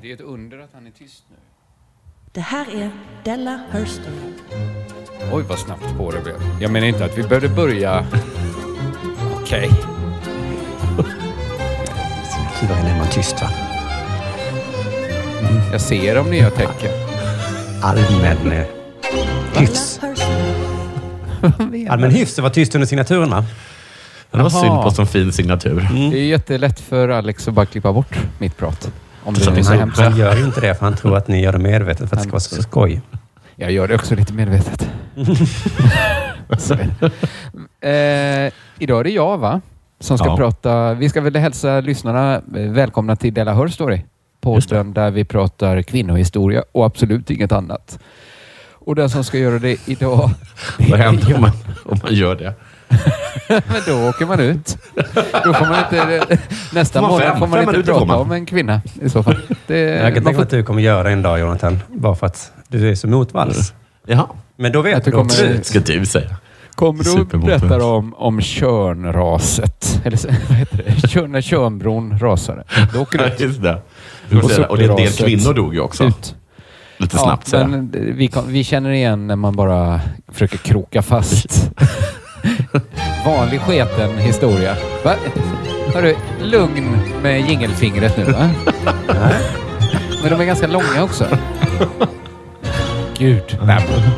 Det är ett under att han är tyst nu. Det här är Della Hurston. Oj, vad snabbt på det blev. Jag menar inte att vi behövde börja... Okej. Tydligen är man tyst va? Jag ser de nya tecken. Allmän eh, hyfs. Allmän hyfs, det var tyst under signaturen va? Det var Jaha. synd på sån fin signatur. Det är jättelätt för Alex att bara klippa bort mitt prat. Om är så Han, han gör ju inte det för han tror att ni gör det medvetet för att det ska vara så skoj. Jag gör det också lite medvetet. Eh, idag är det jag va? Som ska Ja. prata. Vi ska väl hälsa lyssnarna välkomna till Della Her Story. Podden där vi pratar kvinnohistoria och absolut inget annat. Och den som ska göra det idag... Vad händer om man, om man gör det? Men då åker man ut. Då får man inte... Nästa Får man månad fem- får man inte prata man. om en kvinna i så fall. Det, Jag kan tänka mig att du kommer göra en dag Jonathan, bara för att du är så motvalls. Jaha, Men då vet du också kommer- ut. ska du säga. kommer du berättar om, om körnraset. Eller så- vad heter det? Kör, när Körnbron rasade. Då åker du ut. Just det. Du Och och en del kvinnor dog ju också. ut. Lite snabbt ja, men vi, vi känner igen när man bara försöker kroka fast. Vanlig sketen historia. Va? Hörru, lugn med jingelfingret nu va? Men de är ganska långa också. Gud. Nej, men-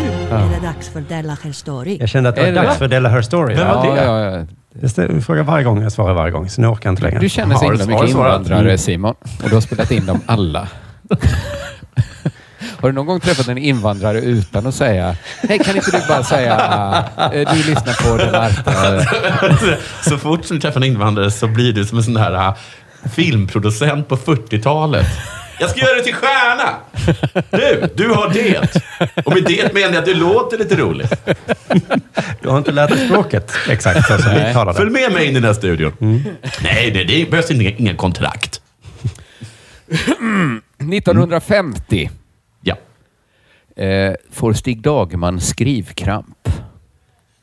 Nu är det dags för Della Story. Jag kände att det var det dags det? för Della Her Story. Vem var Ja, det? ja, ja. Jag ställer- frågar varje gång, jag svarar varje gång, så nu orkar jag inte längre. Du känner så Har himla mycket svarat? invandrare. Simon. Och du har spelat in dem alla. Har du någon gång träffat en invandrare utan att säga Hej, kan inte du bara säga eh, du lyssnar på den här... så fort som du träffar en invandrare så blir du som en sån här äh, filmproducent på 40-talet. Jag ska göra det till stjärna! Du, du har det. Och med det menar jag att du låter lite roligt. Du har inte lärt dig språket exakt så som vi talade. Följ med mig in i den här studion. Nej, det, det behövs inga, inga kontrakt. 1950 Ja. Eh, får Stig Dagman skrivkramp.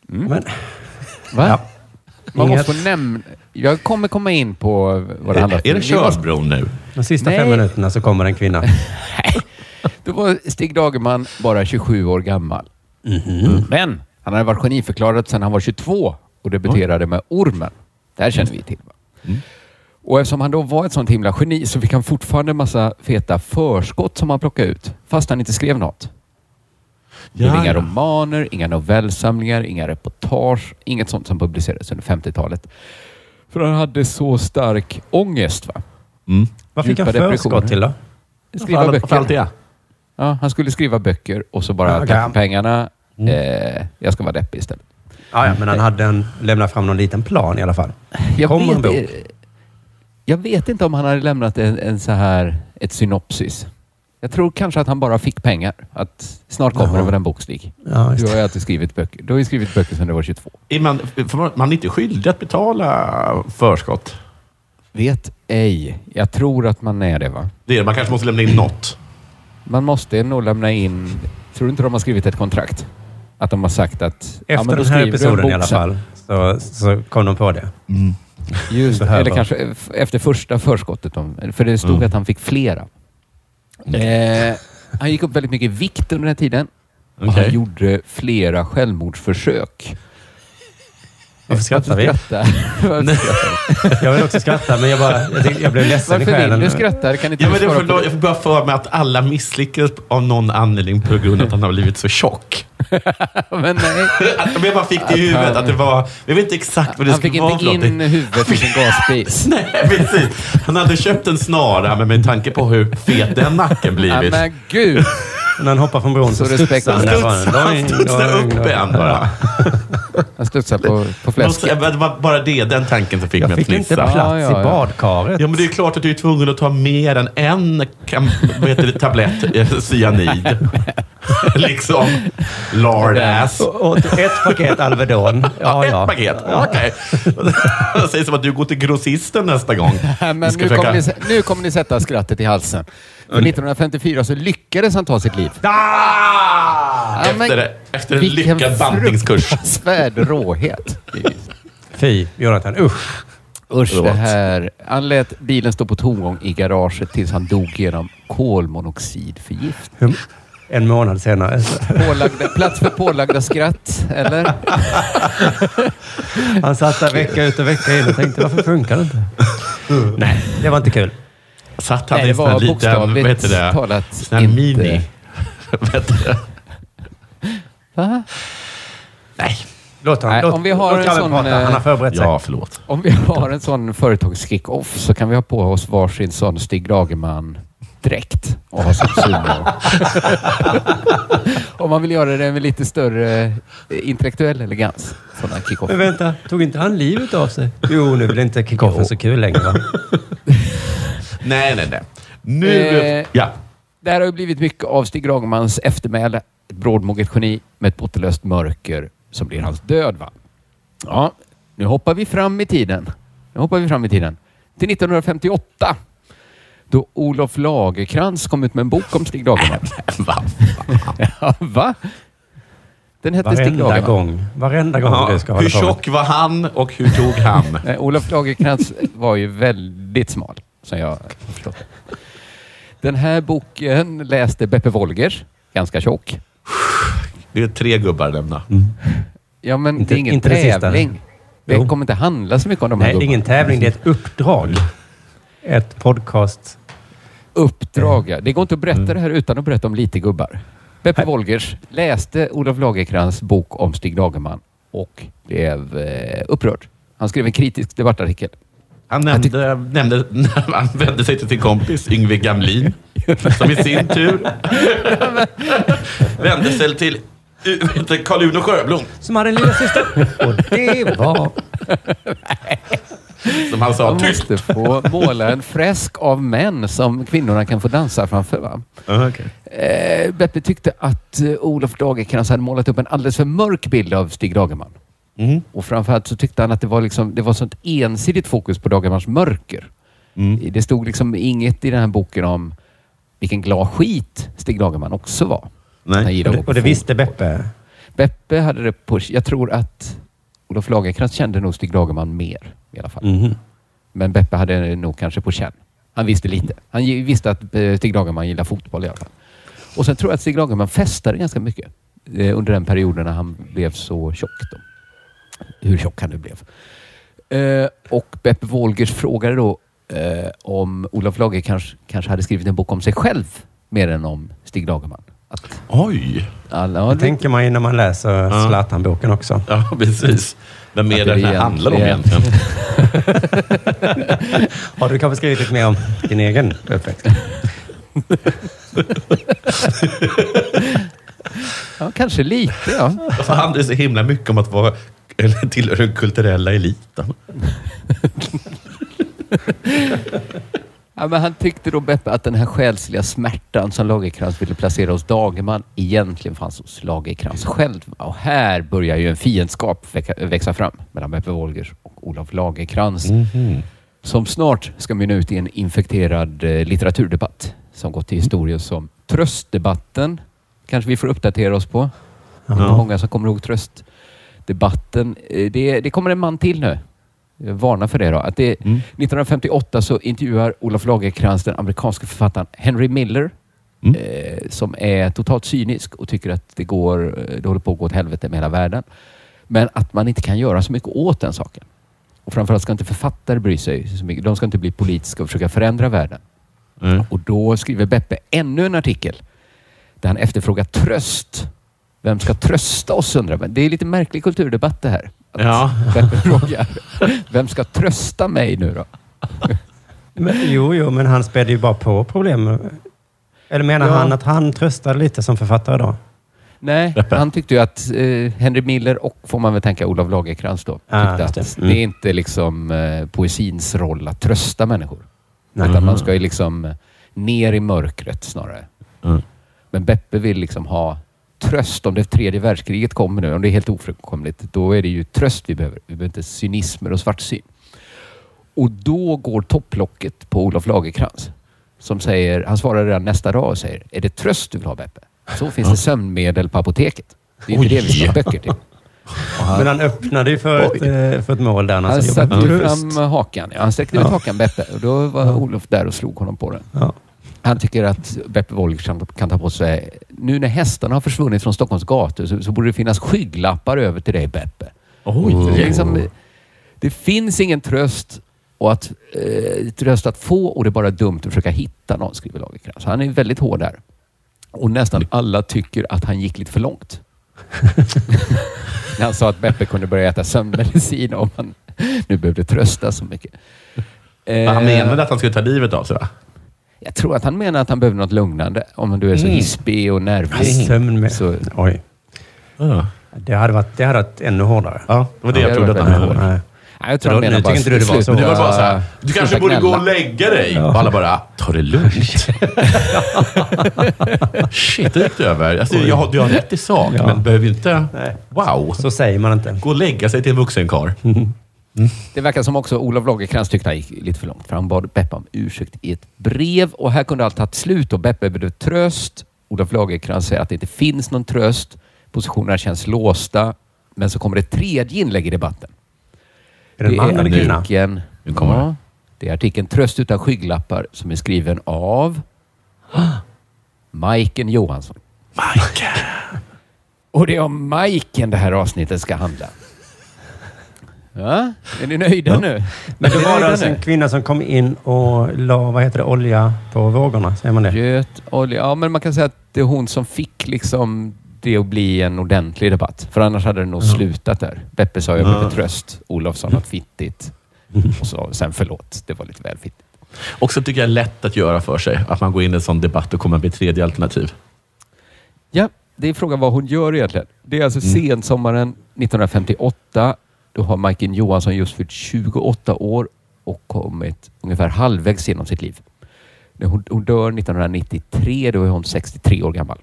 Men, Va? ja. Man Inget- måste få nämna... Jag kommer komma in på vad det handlar Är, är det Körsbron nu? De sista Nej. fem minuterna så kommer en kvinna. Då var Stig Dagerman bara 27 år gammal. Men han hade varit geniförklarad sedan han var 22 och debuterade med Ormen. Det här känner vi till. Va? Och eftersom han då var ett sånt himla geni så fick han fortfarande en massa feta förskott som han plockade ut fast han inte skrev något. Det blev Ja, inga ja. romaner, inga novellsamlingar, inga reportage, inget sånt som publicerades under 50-talet. För han hade så stark ångest. Va? Mm. Vad fick han förskott till då? Skriva allt böcker. det? Ja, han skulle skriva böcker och så bara Ja, tack okej. för pengarna. Eh, jag ska vara deppig istället. Ja, ja, men han hade en, lämnat fram någon liten plan i alla fall. Jag Kommer en vet, bok? eh, jag vet inte om han hade lämnat en, en så här, ett synopsis. Jag tror kanske att han bara fick pengar. Att snart kommer Jaha. det väl en bok, Stig. Ja, just Du har ju alltid skrivit böcker. Du har ju skrivit böcker sedan du var 22. Är man, man, är inte skyldig att betala förskott? Vet ej. Jag tror att man är det, va? Det är, man kanske måste lämna in något. Man måste nog lämna in... Tror du inte de har skrivit ett kontrakt? Att de har sagt att... Efter men då den här episoden i alla fall så, så kom de på det. Just, Behöver. eller kanske efter första förskottet. För det stod Mm. att han fick flera. Eh, han gick upp väldigt mycket i vikt under den här tiden. Och Okej. han gjorde flera självmordsförsök. Varför skrattar vi? Skratta. Varför skrattar? Jag vill också skratta, men jag, bara, jag, jag blev ledsen i Varför själen. vill du skratta? Kan inte Ja, du men det svara får, på det? jag får bara för mig att alla misslyckades av någon anledning på grund av att han har blivit så tjock. Men nej. Att, jag bara fick det i huvudet att det var... Jag vet inte exakt vad det Han fick skulle vara inte för in någonting. huvudet i sin gasspis. Nej, precis. Han hade köpt en snara, men med tanke på hur fet den nacken blivit. men gud. När han hoppar från bron så, Så studsar han Han Doing, upp doing, en bara. Han studsar på, på fläsket. Det var bara det, den tanken som fick Jag mig att fick inte fnissa. plats Ja, ja, ja. i badkaret. Ja, men det är klart att du är tvungen att ta mer än en kam, vad heter det, tablett eh, cyanid. liksom. Lard ass. Och, och ett paket Alvedon. Ja, ett ja. paket. Okej. Det säger som att du går till grossisten nästa gång. Men nu, försöka- kommer ni, nu kommer ni sätta skrattet i halsen. För 1954 så lyckades han ta sitt liv. Ah! Ja, men Efter, efter en vilken lyckad bantningskurs. fruktansvärd råhet. Fy, Jonathan. Usch. Usch, det här. Han lät bilen stå på tomgång i garaget tills han dog genom kolmonoxidförgiftning. En månad senare. Pålagda, plats för pålagda skratt, eller? Han satt där vecka ut och vecka in och tänkte varför funkar det inte? Nej, det var inte kul. Satt han Nej, i sån här var liten, vad heter det? talat Sån här inte- mini... Va? Nej. Låt honom. Nej, låt, om vi har låt en sån, prata. Han har förberett sig. Ja, förlåt. Om vi har en sån företagskick-off så kan vi ha på oss varsin sån Stig Dagerman-dräkt och ha som sumo. Om man vill göra det med lite större eh, intellektuell elegans. Sådana kick-off. Men vänta, tog inte han livet av sig? Jo, nu är väl inte kickoffen så kul längre va? Nej, nej, nej. Nu... Eh, ja. Det här har ju blivit mycket av Stig Dagermans eftermäle. Ett brådmoget geni med ett bottenlöst mörker som blir hans död. Va? Ja, nu hoppar vi fram i tiden. Nu hoppar vi fram i tiden. Till 1958. Då Olof Lagerkrans kom ut med en bok om Stig Dagerman. Va? Ja, Va? Den hette Stig Varenda Dagerman. gång. Varenda gång Ja, du ska hur tjock var han och hur tog han? Nej, Olof Lagerkrans var ju väldigt smal, som jag förstått det. Den här boken läste Beppe Wolgers, ganska tjock. Det är tre gubbar nämna. Ja, men Inte- det är ingen inte det tävling. Det Jo. kommer inte handla så mycket om de här Nej, det är ingen tävling. Det är ett uppdrag. Ett podcast. Uppdrag, ja. Det går inte att berätta det här utan att berätta om lite gubbar. Beppe Wolgers läste Olof Lagerkrans bok om Stig Dagerman och blev eh, upprörd. Han skrev en kritisk debattartikel. Han nämnde, nämnde, han vände sig till sin kompis Yngve Gamlin, som i sin tur vände sig till uh, Karl Uno Sjöblom, Som hade en lilla syster. Och det var... som han sa Man tyst. måste få måla en fresk av män som kvinnorna kan få dansa framför. Va? Eh, Beppe tyckte att eh, Olof Lagerkrans hade målat upp en alldeles för mörk bild av Stig Dagerman. Mm. Och framförallt så tyckte han att det var, liksom, det var sånt ensidigt fokus på Dagermans mörker. Mm. Det stod liksom inget i den här boken om vilken glad skit Stig Dagerman också var. Nej. gillade Och det, och det visste. Beppe. Beppe hade det på... Jag tror att Olof Lagerkrans kände nog Stig Dagerman mer i alla fall. Mhm. Men Beppe hade det nog kanske på känn. Han visste lite. Han visste att eh, Stig Dagerman gillar fotboll i alla fall. Och sen tror jag att Stig Dagerman festade ganska mycket eh, under den perioden när han blev så tjock. Då. Hur tjock han nu blev. Eh, och Beppe Wolgers frågade då eh, om Olof Lager kanske, kanske hade skrivit en bok om sig själv mer än om Stig Dagerman. Att Oj! alla, Det det- tänker man ju när man läser Ja. Zlatan-boken också. Ja, precis. Vem är Att det det den här är handlar om egentligen- egentligen? Har du kanske skrivit lite mer om din egen uppväxt? ja, kanske lite ja. Handlar det så himla mycket om att vara eller tillhöra den kulturella eliten? Ja, men han tyckte då Beppe att den här själsliga smärtan som Lagerkrans ville placera hos Dagerman egentligen fanns hos Lagerkrans själv. Och här börjar ju en fiendskap växa, fram mellan Beppe Wolgers och Olof Lagerkrans. Som snart ska mynna ut i en infekterad eh, litteraturdebatt som gått till historien som tröstdebatten. Kanske vi får uppdatera oss på. Det är många som kommer ihåg tröstdebatten. Eh, Det, det kommer en man till nu. Jag varnar för det då. Att det, 1958 så intervjuar Olof Lagerkrans den amerikanska författaren Henry Miller Mm. eh, som är totalt cynisk och tycker att det, går, eh, det håller på att gå åt helvete med hela världen. Men att man inte kan göra så mycket åt den saken. Och framförallt ska inte författare bry sig så mycket. De ska inte bli politiska och försöka förändra världen. Mm. Och då skriver Beppe ännu en artikel där han efterfrågar tröst. Vem ska trösta oss undrar man. Det är lite märklig kulturdebatt det här. Att Ja. Beppe frågar, vem ska trösta mig nu då? Men, jo, jo, men han spädde ju bara på problem. Eller menar Ja. han att han tröstade lite som författare då? Nej, han tyckte ju att eh, Henry Miller och, får man väl tänka, Olof Lagerkrans då, tyckte Ah, att det. det. Mm. är inte liksom eh, poesins roll att trösta människor. Nej. Utan man ska ju liksom eh, ner i mörkret snarare. Mm. Men Beppe vill liksom ha tröst. Om det tredje världskriget kommer nu, om det är helt ofrånkomligt, då är det ju tröst vi behöver. Vi behöver inte cynismer och svartsyn. Och då går topplocket på Olof Lagerkrans. Som säger, han svarar redan nästa dag och säger, är det tröst du vill ha Beppe? Så finns det sömnmedel på apoteket. Det är inte Oj. det vi ska ha böcker till. Men han öppnade ju för, ett, eh, för ett mål där. Han jobbade satte fram hakan. Ja, han sträckte ut Ja. hakan, Beppe. Och då var Olof där och slog honom på den. Ja. Han tycker att Beppe Wolf kan, ta på sig... Nu när hästarna har försvunnit från Stockholms gator så, så borde det finnas skygglappar över till dig, Beppe. Oj, Det, är liksom, det finns ingen tröst och att, eh, tröst att få och det är bara dumt att försöka hitta någon, skriver Lagercrantz. Han är väldigt hård där. Och nästan alla tycker att han gick lite för långt. När han sa att Beppe kunde börja äta sömnmedicin om han nu behövde trösta så mycket. Men han Eh, menade att han skulle ta livet av sig, va? Jag tror att han menar att han behöver något lugnande. Om du är så hispig och nervig. Sömn med. Så, Oj. Ja, Det hade varit, det hade varit ännu hårdare. ja det var det Ja, jag trodde att han menade. Nej. Nej, jag tror han menar bara inte du det var så. Det var bara så här, sluta- du kanske borde gå och lägga dig. Ja. Och alla bara, ta det lugnt. Shit, det gick det över. Alltså, jag, har- du har rätt i sak, Ja. men behöver inte... Nej. Wow. Så säger man inte. Gå och lägga sig till en vuxen karl. Det verkar som också Olof Lagercrantz tyckte han gick lite för långt. För han bad Beppe om ursäkt i ett brev och här kunde allt tagit slut och Beppe behövde tröst. Olof Lagercrantz säger att det inte finns någon tröst. Positionerna känns låsta. Men så kommer det tredje inlägg i debatten. Är det en man eller kvinna? artikeln, Nu kommer ja, det är artikeln Tröst utan skygglappar som är skriven av Majken Johansson. Mike. Och det är om Majken det här avsnittet ska handla. Ja, är ni nöjda nu? Men då var det alltså en kvinna som kom in och la, vad heter det, olja på vågorna? Säger man det? Göt, olja. Ja, men man kan säga att det är hon som fick liksom det att bli en ordentlig debatt. För annars hade det nog slutat där. Beppe sa jag behöver tröst. Olof sa något fittigt. Och så, sen förlåt, det var lite väl fittigt. Också tycker jag är lätt att göra för sig. Att man går in i en sån debatt och kommer med tredje alternativ. Ja, det är frågan vad hon gör egentligen. Det är alltså sensommaren 1958. Då har Majken Johansson just fyllt 28 år och kommit ungefär halvvägs genom sitt liv. När hon, hon dör 1993, då är hon 63 år gammal.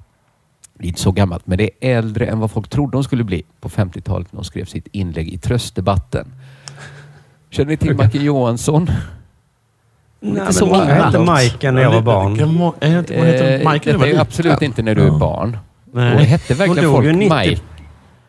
Det är inte så gammalt, men det är äldre än vad folk trodde hon skulle bli på 50-talet när hon skrev sitt inlägg i Tröstdebatten. Känner ni till Majken Johansson? Nej, men så många hette Majken när jag var barn. Inte, Mike när du det var är liten? absolut inte när du är barn. Nej. Och hette Hon verkligen folk ju 90. Mike?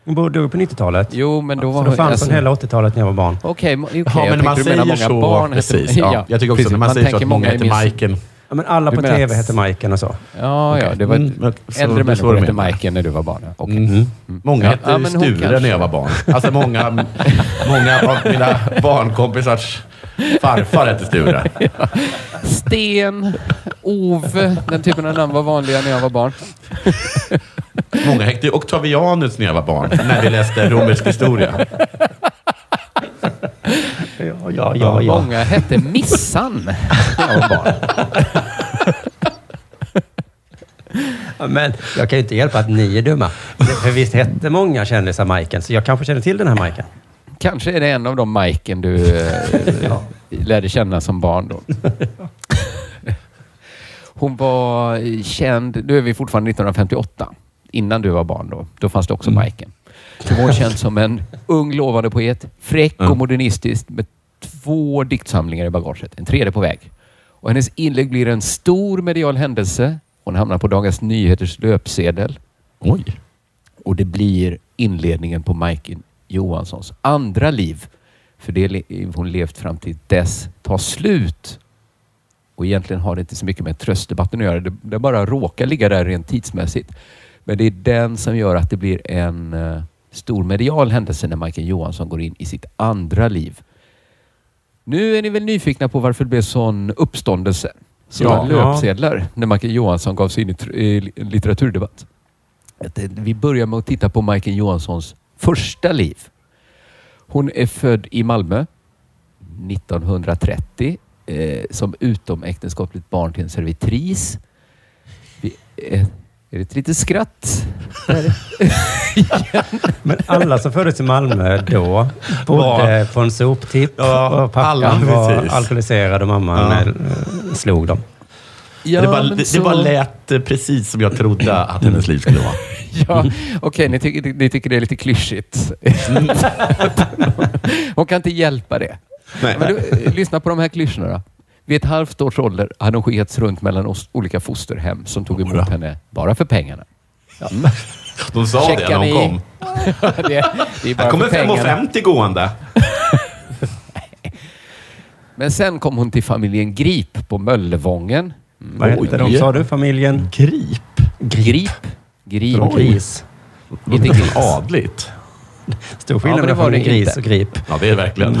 Hon bodde- dog på 90-talet. Jo, men då Så var då fanns alltså- hon hela 80-talet när jag var barn. Okej, mo- okej, Ja, men man du menar säger många så. barn precis. Ja, jag tycker också precis. när man, säger så att många heter Majken. Ja, men alla på TV att- hette Majken och så. Ja, ja, det var Mm, så- äldre så människor hette. Majken när du var barn. ja. Okej. Mm. Många Ja, hette ja, Sture kanske- när jag var barn. Alltså många, många av mina barnkompisars farfar hette Sture. Sten, Ove, den typen av namn var vanliga när jag var barn. Många hette Octavianus när jag var barn, när vi läste romersk historia. Ja, ja, ja. ja. Många hette Missan när jag var barn. Ja, Men jag kan ju inte hjälpa att ni är dumma. För visst hette många kändisar Majken, så jag kanske känner till den här Majken. Kanske är det en av de Majken du eh, lärde känna som barn då. Hon var känd, nu är vi fortfarande 1958, innan du var barn då. Då fanns det också Majken. Då var hon känd som en ung lovande poet, fräck och Mm. modernistisk med två diktsamlingar i bagaget, en tredje på väg. Och hennes inlägg blir en stor medial händelse. Hon hamnar på Dagens Nyheters löpsedel Oj. och det blir inledningen på Majken Johanssons andra liv. För det liv hon levt fram till dess tar slut. Och egentligen har det inte så mycket med tröstdebatten att göra. Det, det bara råkar ligga där rent tidsmässigt. Men det är den som gör att det blir en eh, stor medial händelse när Majken Johansson går in i sitt andra liv. Nu är ni väl nyfikna på varför det blev sån uppståndelse? Sådana Ja. löpsedlar när Majken Johansson gav sig in i, litteraturdebatt. Att, eh, Vi börjar med att titta på Majken Johanssons första liv. Hon är född i Malmö 1930 eh, som utomäktenskapligt barn till en servitris. Vi, eh, är det ett litet skratt? Men alla som föddes i Malmö då bodde på en soptipp Ja, och pappan alla, var precis. alkoholiserad och mamman Ja. eh, slog dem. Ja, det, bara, det, så- det bara lät eh, precis som jag trodde att hennes liv skulle vara. Ja, okej, ni, tycker, ni tycker det är lite klyschigt. Hon kan inte hjälpa det. Nej. Men du, eh, lyssna på de här klyschorna då. Vid ett halvt års ålder hade hon skickats runt mellan os- olika fosterhem som tog emot henne bara för pengarna. De sa det när hon kom. det, det är Här bara kommer för pengarna. 5,50 gående. Men sen kom hon till familjen Grip på Möllevången. Vad hette de, sa du? Familjen? Grip. Grip? Grip. Oj. Gris. Inte gris. Adligt. Stor Ja, skillnad men det var det Gris inte. och Grip. Ja, det är det verkligen.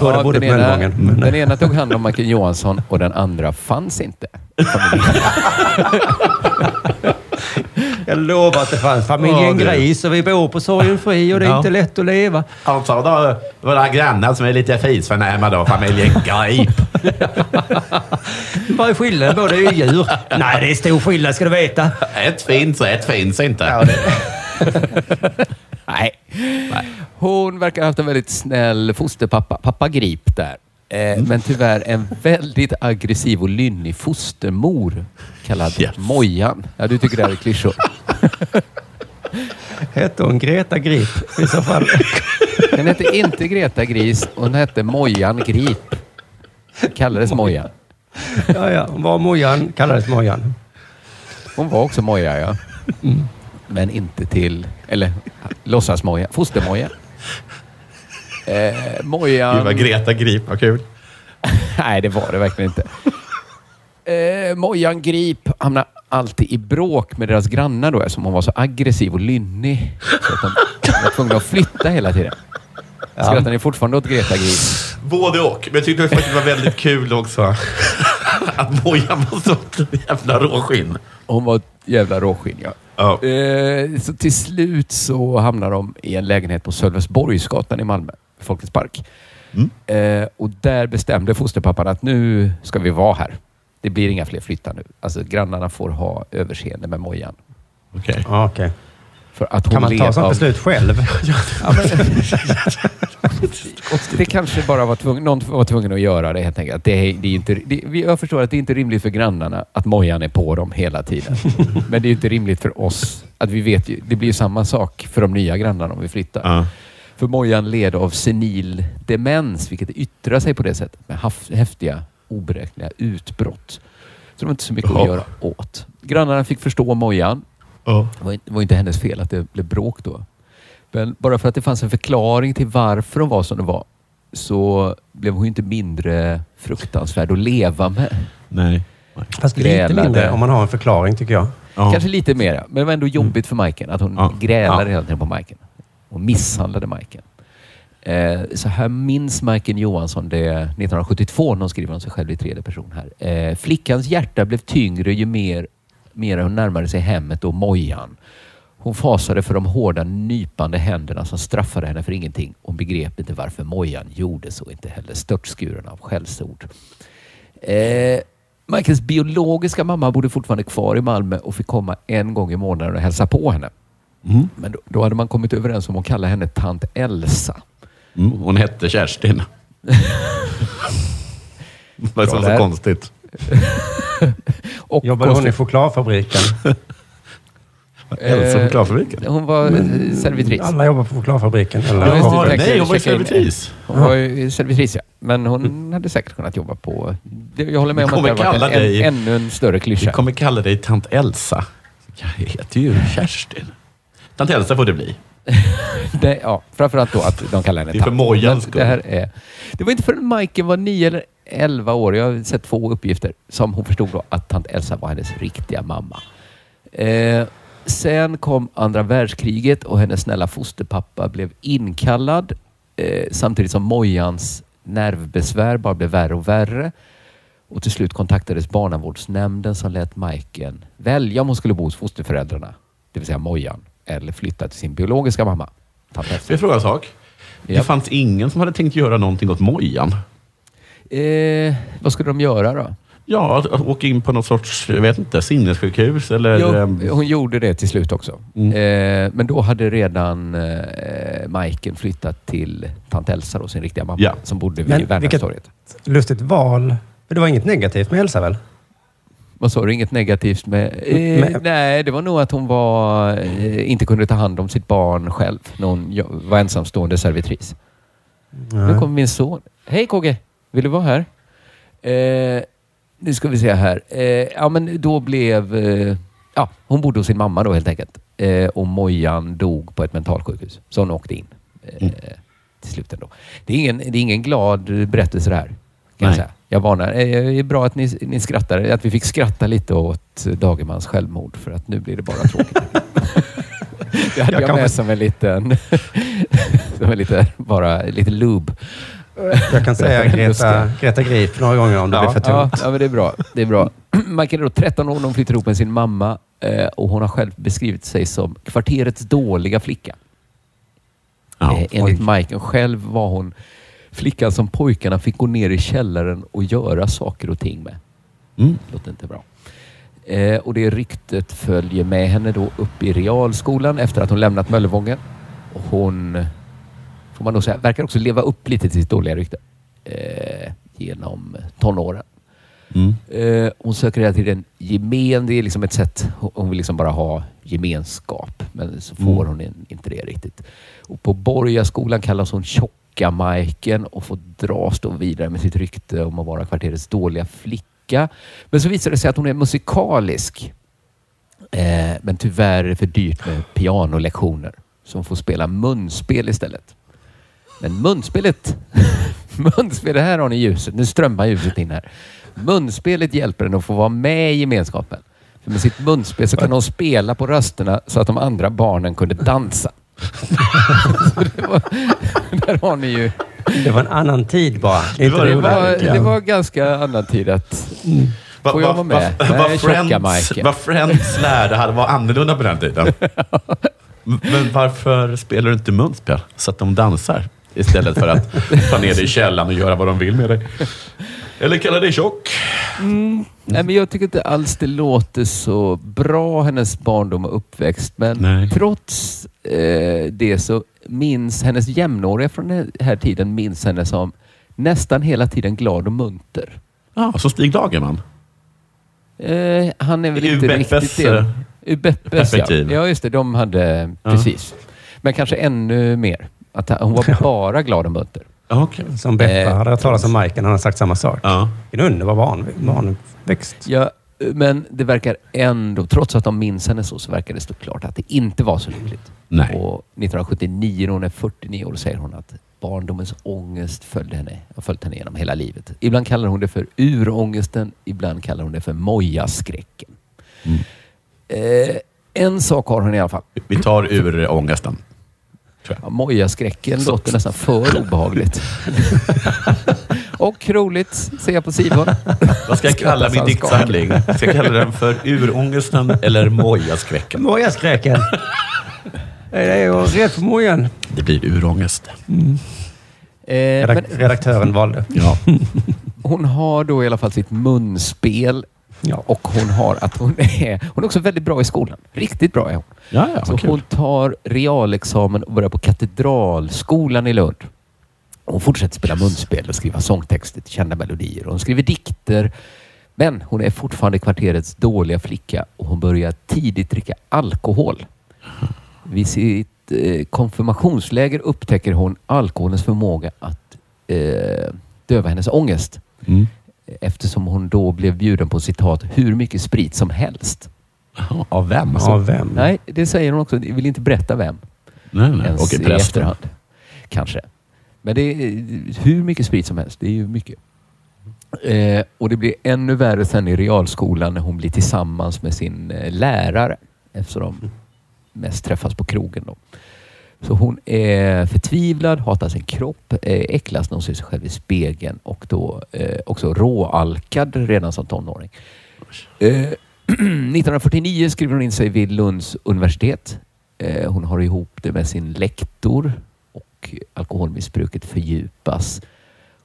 Båda Ja, bodde den, på ena, Möllevången. men- den ena tog hand om Majken Johansson och den andra fanns inte. Jag lovar att det fanns familjen Ja, det- Gris och vi bor på Sorgenfri och det är Ja. inte lätt att leva. Alltså, då, våra grannar som är lite fisförnäma då, familjen Grip. Vad är skillnaden? Båda är ju djur. Nej, det är stor skillnad ska du veta. Ett finns och ett finns inte. Nej. Hon verkar ha haft en väldigt snäll fosterpappa, pappa Grip där. Eh, Men tyvärr en väldigt aggressiv och lynnig fostermor kallad Yes. Mojan. Ja, du tycker det här är klyschor. Hette hon Greta Grip i så fall? Den hette inte Greta Gris, hon hette Mojan Grip. Kallades Mojan. Ja, ja. Hon var Mojan, kallades Mojan. Hon var också Moja, ja. Men inte till, eller låtsas-Moja, foster-Moja. Eh, Mojan... Gud vad Greta Grip, vad kul. Nej, det var det verkligen inte. Eh, Mojan Grip hamnade alltid i bråk med deras grannar då eftersom hon var så aggressiv och lynnig. Så att de var tvungna att flytta hela tiden. Skrattar ni fortfarande åt Greta Grip? Både och. Men jag tyckte faktiskt det var väldigt kul också. Att Mojan var så jävla råskinn. Hon var ett jävla råskinn, ja. Ja. Eh, så till slut så hamnar de i en lägenhet på Sölvesborgsgatan i Malmö, Folkets park. Eh, och där bestämde fosterpappan att nu ska vi vara här. Det blir inga fler flyttar nu. Alltså grannarna får ha överseende med Mojan. Okej. Ja, okej. För att hon Kan man ta sånt av- beslut själv? Det kanske bara var tvungen, någon var tvungen att göra det helt enkelt. Det är, det är inte, det, vi- jag förstår att det är inte rimligt för grannarna att Mojan är på dem hela tiden. Men det är inte rimligt för oss att vi vet ju, det blir ju samma sak för de nya grannarna om vi flyttar. Ja. För Mojan led av senil demens, vilket yttrar sig på det sättet med haf- häftiga oberäkneliga utbrott. Så det var inte så mycket Ja. att göra åt. Grannarna fick förstå Mojan. Ja. Det var, inte- det var inte hennes fel att det blev bråk då. Men bara för att det fanns en förklaring till varför hon var som det var så blev hon inte mindre fruktansvärd att leva med. Nej. Fast lite Grälade. mindre om man har en förklaring tycker jag. Ja. Kanske lite mer, men det var ändå jobbigt för Majken att hon Ja. grälade Ja. hela tiden på Majken. Och misshandlade Majken. Eh, så här minns Majken Johansson det 1972 när hon skriver om sig själv i tredje person här. Eh, flickans hjärta blev tyngre ju mer, mer hon närmade sig hemmet och Mojan. Hon fasade för de hårda nypande händerna som straffade henne för ingenting. Hon begrep inte varför Mojan gjorde så, inte heller störtskuren av skällsord. Eh, Michaels biologiska mamma bodde fortfarande kvar i Malmö och fick komma en gång i månaden och hälsa på henne. Men då, då hade man kommit överens om att kalla henne tant Elsa. Mm. Hon hette Kerstin. Är Bra så konstigt? Och Jobbade hon i chokladfabriken? Elsa Eh, chokladfabriken. Hon var servitris. Alla jobbar på chokladfabriken. Eller? Jaha, nej, hon var ju servitris. Hon var ju servitris, ja. Men hon hade säkert kunnat jobba på... Jag håller med Vi om att det hade varit kalla en, dig- en, ännu en större Vi klyscha. kommer kalla dig tant Elsa. Jag heter ju Kerstin. Tant Elsa får det bli. Det, ja, framförallt då att de kallar henne Det är för tant. Mojans Men det, här är, det var inte förrän Majken var nio eller elva år, jag har sett två uppgifter, som hon förstod då att tant Elsa var hennes riktiga mamma. Eh, sen kom andra världskriget och hennes snälla fosterpappa blev inkallad eh, samtidigt som Mojans nervbesvär bara blev värre och värre. Och till slut kontaktades barnavårdsnämnden som lät Majken välja om hon skulle bo hos fosterföräldrarna, det vill säga Mojan, eller flytta till sin biologiska mamma. Får jag fråga en sak? Det Ja. fanns ingen som hade tänkt göra någonting åt Mojan. Eh, vad skulle de göra då? Ja, att, att åka in på något sorts, jag vet inte, sinnessjukhus eller... ehm, Jo, hon gjorde det till slut också. Mm. Eh, men då hade redan eh, Majken flyttat till tant Elsa, då, sin riktiga mamma, Ja. som bodde vid Men vilket- Värnhemstorget. Lustigt val. Men det var inget negativt med Elsa väl? Vad sa du? Inget negativt med... Eh, Men- Nej, det var nog att hon var, eh, inte kunde ta hand om sitt barn själv när hon var ensamstående servitris. Nu kommer min son. Hej KG! Vill du vara här? Eh, nu ska vi se här. Eh, ja, men då blev... Eh, ja, hon bodde hos sin mamma då helt enkelt. eh, och Mojan dog på ett mentalsjukhus. Så hon åkte in eh, Mm. till slut ändå. Det är ingen, det är ingen glad berättelse det här. Kan jag, Nej. säga. jag varnar. Eh, Det är bra att ni, ni skrattar. Att vi fick skratta lite åt Dagermans självmord för att nu blir det bara tråkigt. det hade Jag jag, med som en liten... som en lite, bara lite lube. Jag kan säga Greta, Greta Grip några gånger om det blir för Ja, tungt. ja, men det är bra. Det är bra. Michael är då 13 år när hon flyttar ihop med sin mamma eh, och hon har själv beskrivit sig som kvarterets dåliga flicka. Ja. Eh, enligt Michael själv var hon flickan som pojkarna fick gå ner i källaren och göra saker och ting med. Mm. Låter inte bra. Eh, och det ryktet följer med henne då upp i realskolan efter att hon lämnat Möllevången. Och hon, får man nog säga, verkar också leva upp lite till sitt dåliga rykte eh, genom tonåren. Mm. Eh, hon söker hela tiden gemen. Det är liksom ett sätt. hon- vill liksom bara ha gemenskap. Men så får Mm. hon in- inte det riktigt. Och på Borgaskolan kallas hon tjocka Majken och får dras då vidare med sitt rykte om att vara kvarterets dåliga flicka. Men så visar det sig att hon är musikalisk. Eh, men tyvärr är det för dyrt med pianolektioner. Så hon får spela munspel istället. Men munspelet, munspelet, här har ni ljuset. Nu strömmar ljuset in här. Munspelet hjälper henne att få vara med i gemenskapen. För med sitt munspel så kan hon spela på rösterna så att de andra barnen kunde dansa. det var, där har ni ju. Det var en annan tid bara. Inte var det det Det var, det var ganska annan tid att... Va- Får jag va- vara med? va- Nej, Vad tjocka Friends, Majken. vad Friends lärde hade var annorlunda på den tiden. Men varför spelar du inte munspel så att de dansar istället för att ta ner dig i källaren och göra vad de vill med dig? Eller kalla dig tjock. Nej, men jag tycker inte alls det låter så bra, hennes barndom och uppväxt. Men Nej. trots eh, det så minns hennes jämnåriga från den här tiden minns henne som nästan hela tiden glad och munter. Ja, som Stig Dagerman. Eh, han är väl Ur inte Beppes, riktigt det. eh, Ur Beppes, ja. perspektiv. ja. just det. De hade... Ja. Precis. Men kanske ännu mer. Att hon var bara glad och munter. Okej. Som Beppa Eh, hade hört talas om Majken. Han har sagt samma sak. Ja. En underbar barn, barnväxt. Ja, men det verkar ändå, trots att de minns henne så, så verkar det stå klart att det inte var så lyckligt. Nej. Och 1979, när hon är 49 år, säger hon att barndomens ångest följde henne, har följt henne genom hela livet. Ibland kallar hon det för urångesten, ibland kallar hon det för mojaskräcken. Mm. Eh, en sak har hon i alla fall. Vi tar ur ångesten. Ja, mojaskräcken låter nästan för obehagligt. Och roligt, ser jag på Simon. Vad ska jag kalla min diktsamling? Ska jag kalla den för urångesten eller mojaskräcken? Mojaskräken. Det är ju rätt för mojan. Det blir urångest. Eh, men Redak- redaktören valde. Ja. hon har då i alla fall sitt munspel Ja. och hon har att hon är, hon är också väldigt bra i skolan. Riktigt bra är hon. Ja, ja, Så hon tar realexamen och börjar på Katedralskolan i Lund. Hon fortsätter spela munspel och skriva sångtexter till kända melodier. Hon skriver dikter. Men hon är fortfarande kvarterets dåliga flicka och hon börjar tidigt dricka alkohol. Vid sitt eh, konfirmationsläger upptäcker hon alkoholens förmåga att eh, döva hennes ångest. Mm. Eftersom hon då blev bjuden på citat hur mycket sprit som helst. Av vem? Alltså? Av vem? Nej, det säger hon också. Jag vill inte berätta vem. nej, nej. ens Okej, i efterhand. Kanske. Men det är hur mycket sprit som helst. Det är ju mycket. Eh, och det blir ännu värre sen i realskolan när hon blir tillsammans med sin eh, lärare. Eftersom de mest träffas på krogen. Då. Så hon är förtvivlad, hatar sin kropp, eh, äcklas när hon ser sig själv i spegeln och då eh, också råalkad redan som tonåring. Eh, 1949 skriver hon in sig vid Lunds universitet. Eh, hon har ihop det med sin lektor och alkoholmissbruket fördjupas.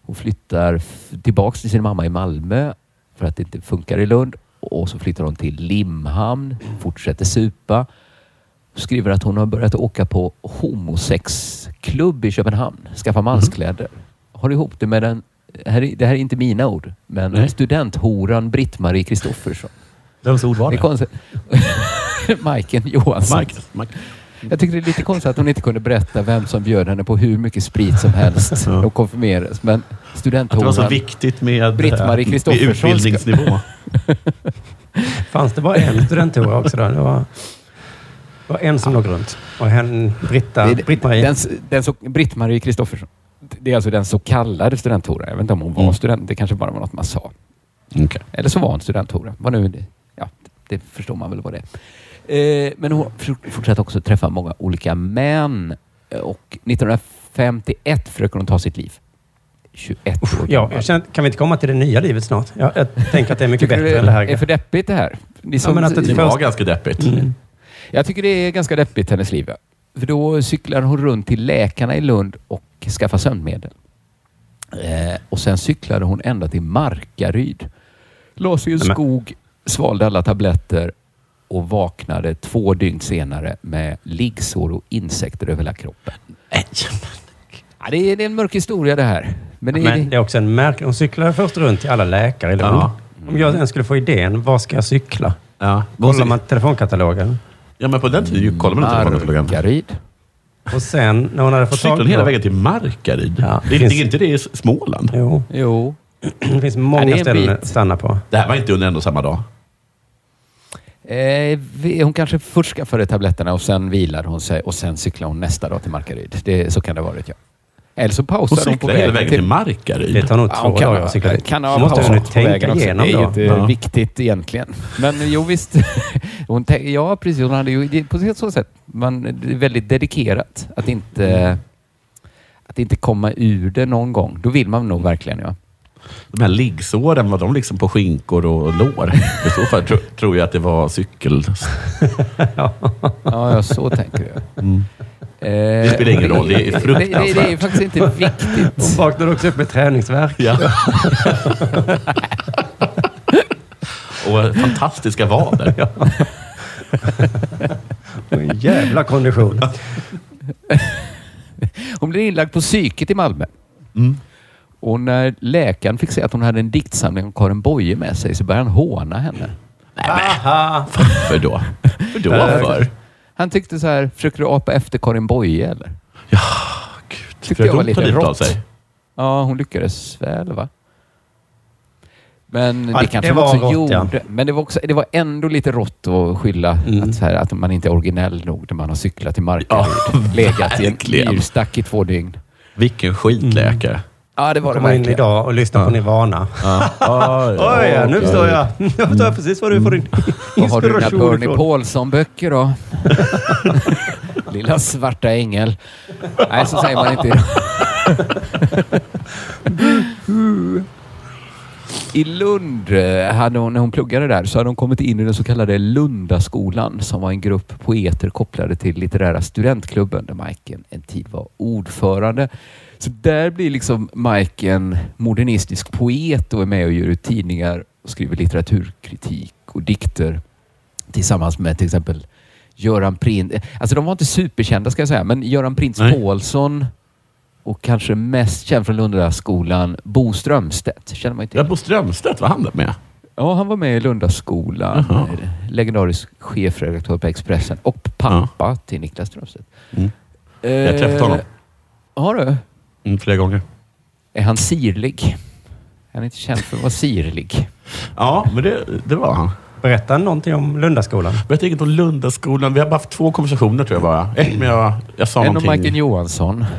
Hon flyttar tillbaks till sin mamma i Malmö för att det inte funkar i Lund och så flyttar hon till Limhamn, fortsätter supa. Skriver att hon har börjat åka på homosexklubb i Köpenhamn, skaffa manskläder. Har ihop det med den, här är- det här är inte mina ord, men Nej. studenthoran Britt-Marie Kristoffersson. Vems ord var Det är det? konstigt. Majken Johansson. Mike. Mike. Jag tycker det är lite konstigt att hon inte kunde berätta vem som bjöd henne på hur mycket sprit som helst. Ja. De konfirmerades. Men Att det var så studenthoran... viktigt med, Britt-Marie med Kristoffersson ska- utbildningsnivå. Fanns det bara en studenthora också då? Det var... Det var en som låg runt. Och hen, Britta, är- Britt-Marie. Den, den så, Britt-Marie Kristoffersson. Det är alltså den så kallade studenthora. Jag vet inte om hon var Mm. student. Det kanske bara var något man sa. Okej. Eller så var hon studenthora. Vad nu det, ja, det förstår man väl vad det är. Eh, men hon for- fortsatte också träffa många olika män. Och 1951 försöker hon ta sitt liv. 21 år Ja, jag känner, kan vi inte komma till det nya livet snart? Jag, jag tänker att det är mycket Tycker du bättre än det är här. för deppigt det här? Ni som- men att det Det Först- var ganska deppigt. Mm. Jag tycker det är ganska deppigt hennes liv. För då cyklar hon runt till läkarna i Lund och skaffar sömnmedel. Eh, och sen cyklade hon ända till Markaryd. La sig i en skog, svalde alla tabletter och vaknade två dygn senare med liggsår och insekter över hela kroppen. Nej. Ja, det, är, det är en mörk historia det här. Men det, Men det är också en märklig... Hon cyklade först runt till alla läkare i Lund. Ja. Om jag ens skulle få idén, var ska jag cykla? Ja. Kollar man telefonkatalogen. Ja, men på den tiden kollade man inte telefonkatalogen. Markaryd. Och sen när hon hade fått Cyklade tag hon hela på... vägen till Markaryd? Ja, det, finns- Ligger inte det i Småland? Jo, Jo. det finns många det är en ställen bit. att stanna på. Det här var inte under en och samma dag. Eh, vi- hon kanske först skaffade tabletterna och sen vilade hon sig och sen cyklade hon nästa dag till Markaryd. Det, så kan det ha varit ja. Eller så Hon pausade hon på vägen vägen till Markaryd. Det tar nog Ja, två hon kan, dagar att cykla dit. kan ha Hon måste på tänka vägen också. igenom Det är ju inte Ja. viktigt egentligen. Men jo visst. Hon, ja precis, hon hade ju på så sätt man, väldigt dedikerat att inte, att inte komma ur det någon gång. Då vill man nog verkligen ja. De här liggsåren, var de liksom på skinkor och lår? I så fall tro, tror jag att det var cykel... Ja, ja så tänker jag. Mm. Det spelar ingen roll, det är Det, det, det är fruktansvärt. faktiskt inte viktigt. Hon vaknade också upp med träningsvärk. Ja. och fantastiska vader. Och En jävla kondition. Hon blev inlagd på psyket i Malmö. Mm. Och när läkaren fick se att hon hade en diktsamling om Karin Boye med sig så började han håna henne. Aha. Varför då? För då för? Han tyckte så här, försöker du apa efter Karin Boye eller? Ja, gud. Tyckte jag var hon ta lite livet av rått. sig. Ja, hon lyckades väl va? Men Ja, det kanske det var också rått, ja. gjorde. Men det var, också, det var ändå lite rått att skylla Mm. att, så här, att man inte är originell nog när man har cyklat till Markaryd. Ja, legat i en verkligen. myrstack i två dygn. Vilken skitläkare. Ja, det var det Komma in verkligen. idag och lyssna på Nirvana. Ja. Ja, ja, Oj, ja, nu förstår jag. Jag förstår precis vad du får din Vad har du dina inspiration Bernie. Paulsson-böcker då? Lilla svarta ängel. Nej, så säger man inte idag. I Lund, eh, hade hon, när hon pluggade där, så hade hon kommit in i den så kallade Lundaskolan som var en grupp poeter kopplade till litterära studentklubben där Mike en, tid var ordförande. Så där blir liksom Mike en modernistisk poet och är med och gör ut tidningar och skriver litteraturkritik och dikter tillsammans med till exempel Göran Prins. Alltså de var inte superkända ska jag säga, men Göran Prins. Paulsson och kanske mest känd från Lundaskolan, Bo Strömstedt. Känner man inte Ja, Bo Strömstedt, var han där med? Ja, han var med i Lundaskolan. Jaha. eh, Legendarisk chefredaktör på Expressen och pappa till Niklas Strömstedt. Mm. Jag har träffat honom. Eh, Har du? Mm, flera gånger. Är han sirlig? Han är inte känd för att vara sirlig. Ja, men det, det var han. Berätta någonting om Lundaskolan. Berätta inget om Lundaskolan. Vi har bara haft två konversationer tror jag bara. Ett med jag, jag sa En om någonting. Majken Johansson.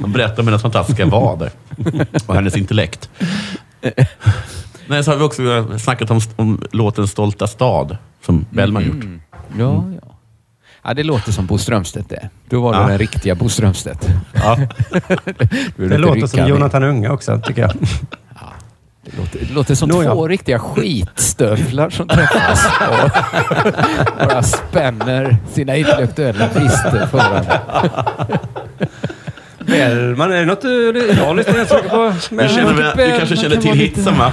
Han berättade om hennes fantastiska vader och hennes intellekt. Nej, så har vi också snackat om, om låten Stolta stad som Bellman gjort. Mm. Ja, ja. Ja, det låter som Bo Strömstedt det. Då var det Ja. den riktiga Bo Strömstedt. Ja. Det låter som Jonathan Unge också, tycker jag. Det låter, det låter som Nåja. två riktiga skitstövlar som träffas och bara spänner sina intellektuella brister för varandra. Bellman, är det något du... Jag lyssnar mycket på. Du, känner, väl- du Bellman kanske känner till hitsen va?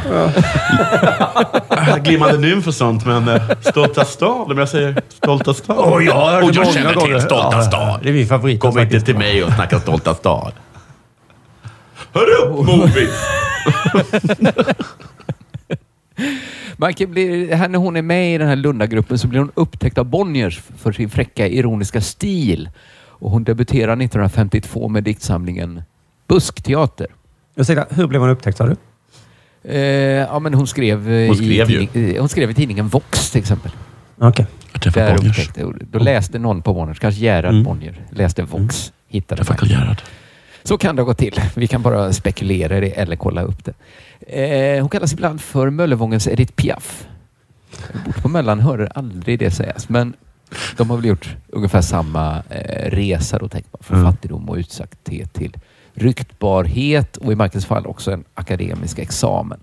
Glimmande nymf och sånt, men eh, Stolta stad, om jag säger Stolta stad. Åh, jag har Och jag känner gånger. till Stolta Ja, stad. Det är min favorit. Kom inte till mig och snacka Stolta stad. Hör upp Movies! Michael blir, här när hon är med i den här Lundagruppen så blir hon upptäckt av Bonniers för sin fräcka ironiska stil. Och hon debuterar 1952 med diktsamlingen Buskteater. Ursäkta, hur blev hon upptäckt sa du? Eh, ja, men hon skrev, eh, Hon skrev i, ju. tidning- eh, hon skrev i tidningen Vox till exempel. Okej. Jag träffade Där Bonniers. då läste någon på Bonniers, kanske Gerhard Mm. Bonnier, läste Vox, Jag hittade träffade mig. Karl Gerhard. Så kan det ha gått till. Vi kan bara spekulera i det eller kolla upp det. Eh, hon kallas ibland för Möllevångens Edith Piaf. Bott på Möllan hörde aldrig det sägas, men de har väl gjort ungefär samma eh, resa då, tänker man, från Mm. fattigdom och utsatthet till ryktbarhet och i Markens fall också en akademisk examen.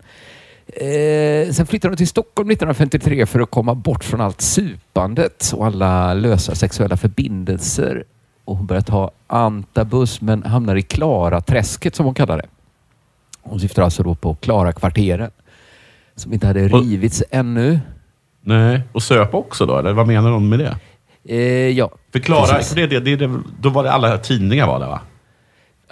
Eh, sen flyttade hon till Stockholm 1953 för att komma bort från allt supandet och alla lösa sexuella förbindelser. Och hon började ta antabus men hamnar i Klara-träsket som hon kallar det. Hon syftar alltså då på Klara-kvarteren som inte hade Och- rivits ännu. Nej, och söp också då? Eller vad menar de med det? Eh, ja, För Klara, det, det, det, det, då var det alla tidningar var det va?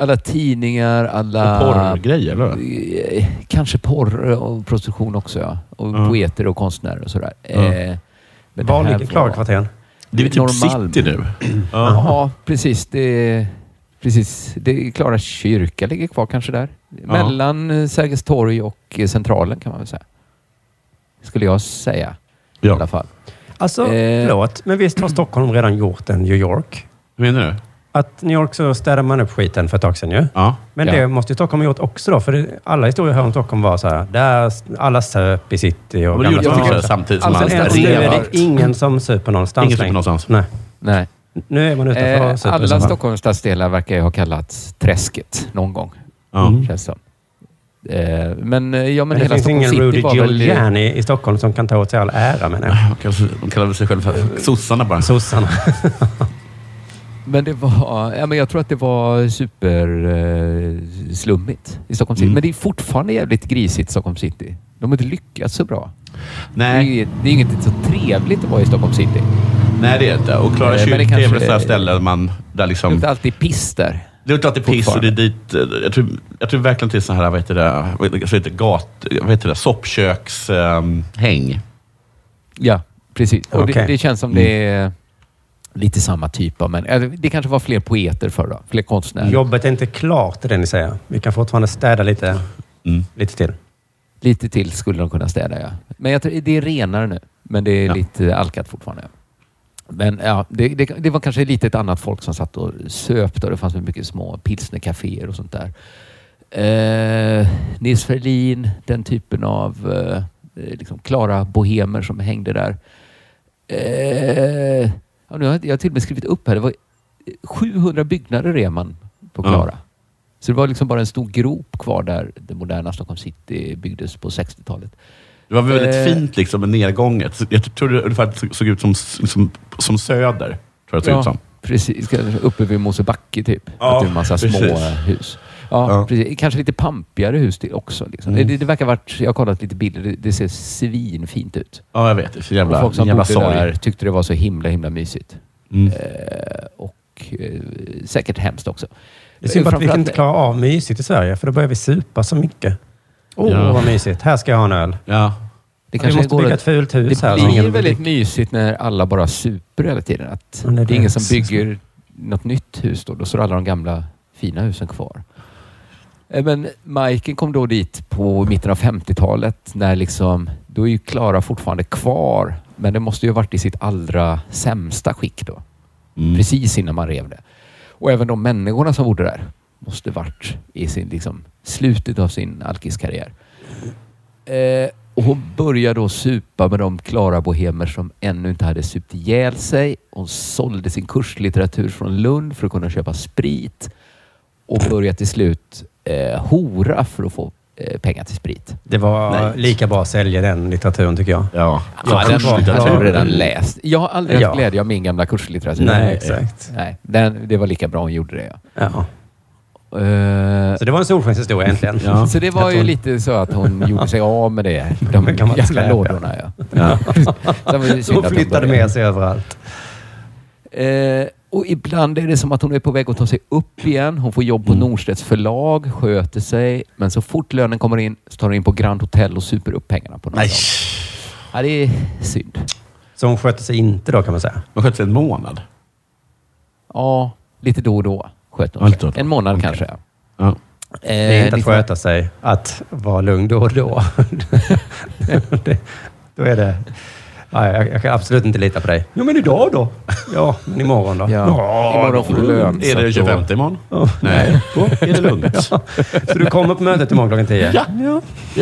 alla tidningar, alla... Och porrgrejer, eller? Eh, Kanske porr och prostitution också, ja. Och Ja. poeter och konstnärer och sådär. Ja. Eh, Var ligger Klarkvarteren? Det är typ Norrmalm. city nu. Ja, precis. Det, precis. Det Klara kyrka ligger kvar kanske där. Mellan eh, Sergels torg och eh, Centralen kan man väl säga. Skulle jag säga i alla Ja. fall. Alltså, Eh. förlåt, men visst har Stockholm redan gjort en New York? Menar du? Att New York så städade man upp skiten för ett tag sedan ju. Ja. Men Ja. det måste ju Stockholm ha gjort också då. För det, alla historier jag hör om Stockholm var så här. Där alla söp i city och gamla också samtidigt som Alltså, en nu är det ingen som super någonstans Ingen super någonstans. Nej. Nej. Nu är man utanför Eh, super i alla. Stockholms stadsdelar verkar ju ha kallats Träsket någon gång. Ja. Mm. Känns som. Eh, men eh, ja, men, Men det hela finns Stockholm ingen city Rudy. Giuliani i Stockholm som kan ta åt sig all ära menar jag. De kallar, de kallar väl sig själva för sossarna bara. Sossarna. Men det var, ja, men jag tror att det var super eh, i Stockholm city. Mm. Men det är fortfarande jävligt grisigt Stockholm city. De har inte lyckats så bra. Det är, Nej, det är inget så trevligt att vara i Stockholm city. nej, det är det inte. Och Klara Eh, det kyrka är väl ett sådant ställe man... Där Det liksom, luktar alltid piss där. det luktar alltid piss och det är dit... eh, Jag tror, jag tror verkligen till sådana här, vad heter det, vad heter det, gat, vad heter det, soppkökshäng. Ja, precis. Och Okej. det, det känns som det är lite samma typ av... Men eh, det kanske var fler poeter förr då. Fler konstnärer. Jobbet är inte klart, är det ni säger. Vi kan fortfarande städa lite, Mm. lite till. Lite till skulle de kunna städa, ja. Men jag tror, det är renare nu. Men det är Ja. lite alkat fortfarande. Ja. Men ja, det, det, det var kanske lite ett annat folk som satt och söp och det fanns mycket små pilsnercaféer och sånt där. Eh, Nils Ferlin, den typen av eh, liksom klara bohemer som hängde där. Eh, ja, nu har jag, jag har till och med skrivit upp här. Det var 700 byggnader rev man på Ja. Klara. Så det var liksom bara en stor grop kvar där det moderna Stockholm city byggdes på 60-talet. Det var väldigt Eh. fint liksom med nedgånget. Jag tror det ungefär såg- såg ut som, som, som Söder. Tror jag det såg ut som. precis. Uppe vid Mosebacke typ. Ja, att det är en massa små precis. hus. Ja, Ja. Kanske lite pampigare hus också. Liksom. Mm. Det, det verkar varit, jag har kollat lite bilder, det, det ser svinfint ut. Ja, jag vet. Det är jävla, folk som jävla sorg. där tyckte det var så himla, himla mysigt. Mm. Eh, och eh, säkert hemskt också. Det är synd att vi Framförallt- inte klarar av mysigt i Sverige, för då börjar vi supa så mycket. Åh, Ja. vad mysigt. Här ska jag ha en öl. Ja. Det vi måste bygga ett fult hus Det här. som blir väldigt mysigt när alla bara super hela tiden. Att det är det ingen det som som- bygger något nytt hus då. Då står alla de gamla fina husen kvar. Eh, Men Majken kom då dit på mitten av 50-talet när liksom, då är ju Klara fortfarande kvar. Men det måste ju ha varit i sitt allra sämsta skick då. Mm. Precis innan man rev det. Och även de människorna som bodde där måste varit i sin, liksom, slutet av sin alkiskarriär. Eh, och hon började då supa med de klara bohemer som ännu inte hade supt ihjäl sig. Hon sålde sin kurslitteratur från Lund för att kunna köpa sprit och började till slut eh, hora för att få eh, pengar till sprit. Det var Nej. lika bra att sälja den litteraturen tycker jag. Ja. Ja, den har jag redan läst. Jag har aldrig Ja. haft glädje av min gamla kurslitteratur. Nej, exakt. Nej, den, det var lika bra hon gjorde det. Ja. Ja. Eh, Så det var en solskenshistoria äntligen. Ja. Så det var ju lite så att hon gjorde sig av med det. De ja. lådorna. Ja. Ja. Hon flyttade med sig överallt. Eh, och ibland är det som att hon är på väg att ta sig upp igen. Hon får jobb på Mm. Norstedts förlag, sköter sig. Men så fort lönen kommer in så tar hon in på Grand Hotel och super upp pengarna på något Nej. Ja, det är synd. Så hon skötte sig inte då kan man säga. Man skötte sig en månad. Ja, lite då och då sköter hon sig. En månad Okej. kanske. Ja. Det är inte att Eh, sköta sig, att vara lugn då och då. det, då är det... Ja, jag, jag kan absolut inte lita på dig. Jo, men idag då? Ja, men imorgon då? Ja, imorgon får du lön. Är det att 25 då- imorgon? Ja. Nej. Är det lugnt? Ja. Så du kommer på mötet imorgon klockan tio? Ja. ja.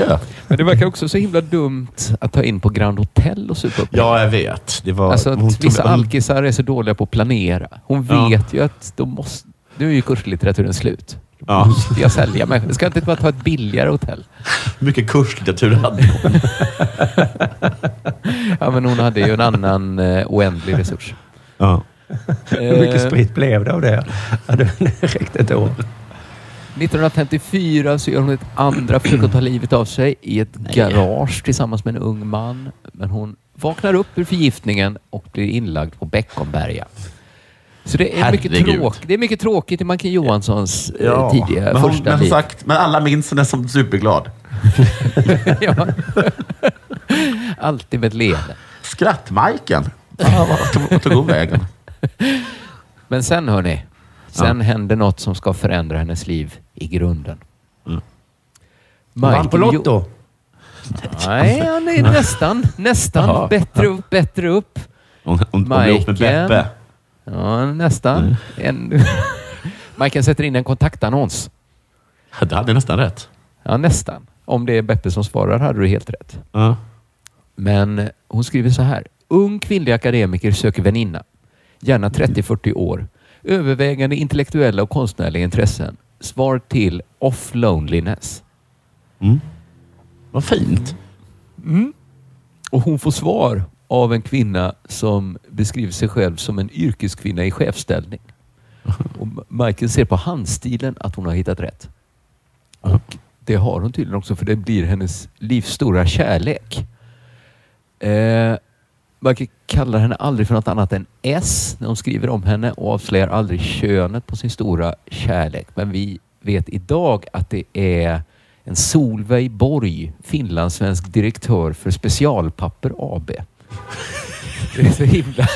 Ja. Men det verkar också så himla dumt att ta in på Grand Hotel och supa upp. Ja, jag vet. Det var, Alltså hon att vissa tog- hon- alkisar är så dåliga på att planera. Hon Ja. vet ju att de måste... Nu är ju kurslitteraturen slut. Ja. måste jag sälja mig. Ska jag inte bara ta ett billigare hotell? Hur mycket kurslitteratur hade hon? Ja, men hon hade ju en annan eh, oändlig resurs. Ja. Hur mycket Eh, sprit blev det av det? Ja, det räckte ett år. 1954 så gör hon ett andra försök att ta livet av sig i ett garage tillsammans med en ung man. Men hon vaknar upp ur förgiftningen och blir inlagd på Beckomberga. Så det är, mycket, tråk, det är mycket tråkigt i Majken Johanssons eh, tidiga men, hon, första men som liv. sagt, men alla minns henne som superglad. ja. Alltid med ett leende. Skrattmajken. Ja, vart tog- hon vägen? Men sen hörni, sen händer något som ska förändra hennes liv i grunden. Mm. Vann på Lotto? Nej, han är nästan. Nästan. Jaha. Bättre upp, bättre upp. Hon, hon, hon blev ihop med. Beppe. Ja, nästan. En... Majken sätter in en kontaktannons. Det hade nästan rätt. Ja, nästan. Om det är Beppe som svarar hade du helt rätt. Ja. Men hon skriver så här. Ung kvinnlig akademiker söker väninna. Gärna 30-40 år. Övervägande intellektuella och konstnärliga intressen. Svar till off loneliness. Mm. Vad fint. Och hon får svar av en kvinna som beskriver sig själv som en yrkeskvinna i chefsställning. Och Michael ser på handstilen att hon har hittat rätt. Och det har hon tydligen också för det blir hennes livs stora kärlek. Eh, Michael kallar henne aldrig för något annat än S när hon skriver om henne och avslöjar aldrig könet på sin stora kärlek. Men vi vet idag att det är en Solveig Borg, finlandssvensk direktör för Specialpapper AB. Det är så himla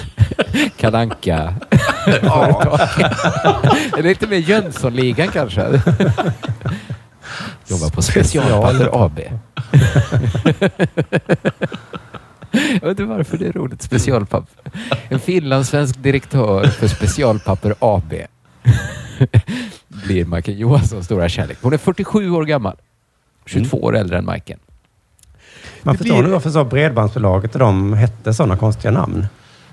kalanka företag. Är det lite mer Jönssonligan kanske? Jobbar på Specialpapper AB. Jag vet inte varför det är roligt. Specialpapper. En finlandssvensk direktör för Specialpapper AB blir Majken Johanssons stora kärlek. Hon är 47 år gammal. 22 år äldre än Majken. Man förstår blir- nu varför så Bredbandsbolaget och de hette sådana konstiga namn.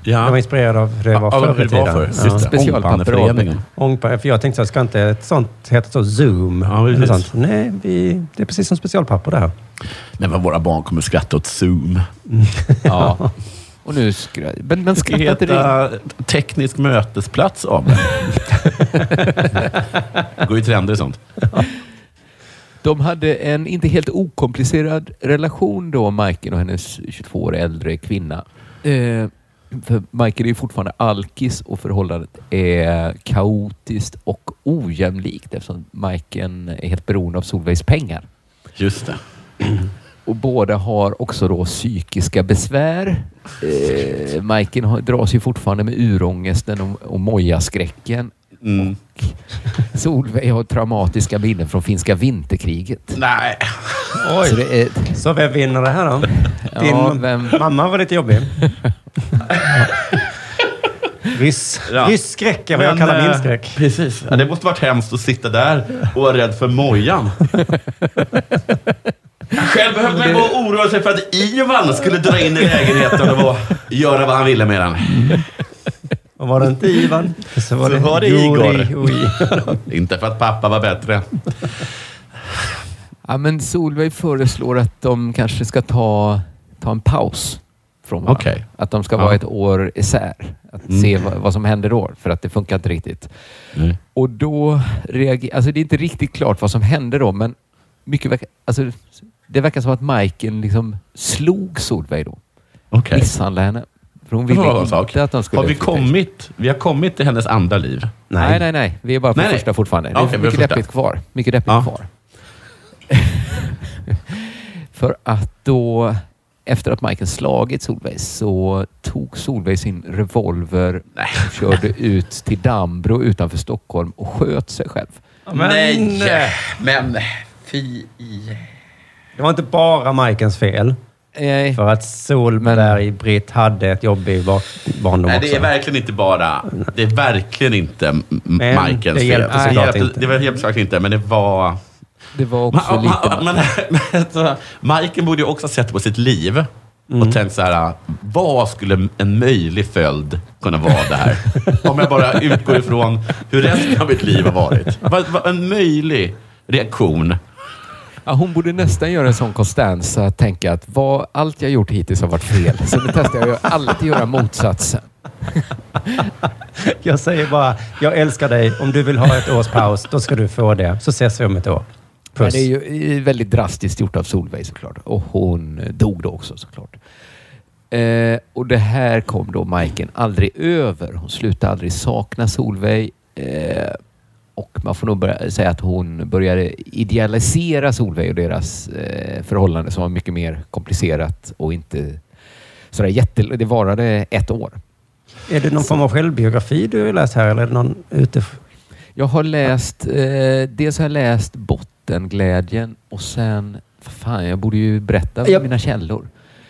Ja. De var inspirerade av hur det var Ja, förr i tiden. Ja. Just det. Specialpapper Ångpanneföreningen. Ångpa- För jag tänkte så här, ska inte ett sånt heta så Zoom? Ja, eller sånt? Nej, vi, det är precis som specialpapper det här. Nej, men våra barn kommer skratta åt Zoom. Ja. Och nu skra... Men, men Det ska inte det. heta Teknisk mötesplats AB. Det går ju trender i sånt. De hade en inte helt okomplicerad relation då, Majken och hennes 22 år äldre kvinna. Eh, för Michael är ju fortfarande alkis och förhållandet är kaotiskt och ojämlikt eftersom Majken är helt beroende av Solveigs pengar. Just det. Och båda har också då psykiska besvär. Eh, Majken har, dras ju fortfarande med urångesten och, och mojaskräcken. Mm. Solveig har traumatiska minnen från finska vinterkriget. Nej. Så det är, Så vem vinner det här då? Din Ja, vem- mamma var lite jobbig. Ryss, Ja. Rysskräck är vad jag kallar min eh, skräck. Precis. Ja, det måste varit hemskt att sitta där och vara rädd för mojan. Själv behövde man bara oroa sig för att Ivan skulle dra in i lägenheten och göra vad han ville med den. Och var det inte Ivan så var Så det, var det Igor. Inte för att pappa var bättre. Ja, men Solveig föreslår att de kanske ska ta, ta en paus från varandra. Okej. Att de ska Ja. vara ett år isär. Att Mm. se vad, vad som händer då, för att det funkar inte riktigt. Nej. Och då reagerar... Alltså det är inte riktigt klart vad som hände då, men mycket verkar, alltså, det verkar som att Majken liksom slog Solveig då. Okej. Misshandlade henne. För hon ville inte sak. att de skulle... Har vi kommit? Vi har kommit till hennes andra liv. Nej, nej, nej. Vi är bara på Nej, nej. första fortfarande. Det är mycket första. deppigt kvar. Mycket deppigt Ja. kvar. För att då, efter att Michael slagit Solveig, så tog Solveig sin revolver och körde ut till Dambro utanför Stockholm och sköt sig själv. Men, Nej, men fy. Det var inte bara Majkens fel. Nej. För att Solberg, Britt, hade ett jobb i bar- barndom Nej, också. det är verkligen inte bara... Det är verkligen inte Majkens det fel. hjälpte Det såklart hjälpte- inte. Det var helt klart inte, men det var... Det var också Ma- lite... ma- men, men, alltså, Majken borde ju också ha sett på sitt liv och tänkt så här, vad skulle en möjlig följd kunna vara det här? Om jag bara utgår ifrån hur resten av mitt liv har varit. En möjlig reaktion. Ja, hon borde nästan göra en sån Constanza, tänka att vad, allt jag gjort hittills har varit fel. Så nu testar jag att alltid göra motsatsen. Jag säger bara, jag älskar dig. Om du vill ha ett års paus, då ska du få det. Så ses vi om ett år. Puss. det är ju väldigt drastiskt gjort av Solveig såklart. Och hon dog då också såklart. Eh, och det här kom då Majken aldrig över. Hon slutade aldrig sakna Solveig. Eh, och man får nog börja säga att hon började idealisera Solveig och deras eh, förhållande som var mycket mer komplicerat och inte sådär jätte... Det varade ett år. Är det någon form av självbiografi du har läst här eller är det någon ute... Jag har läst, eh, dels har jag läst Bottenglädjen och sen, fan, jag borde ju berätta Ja. mina källor.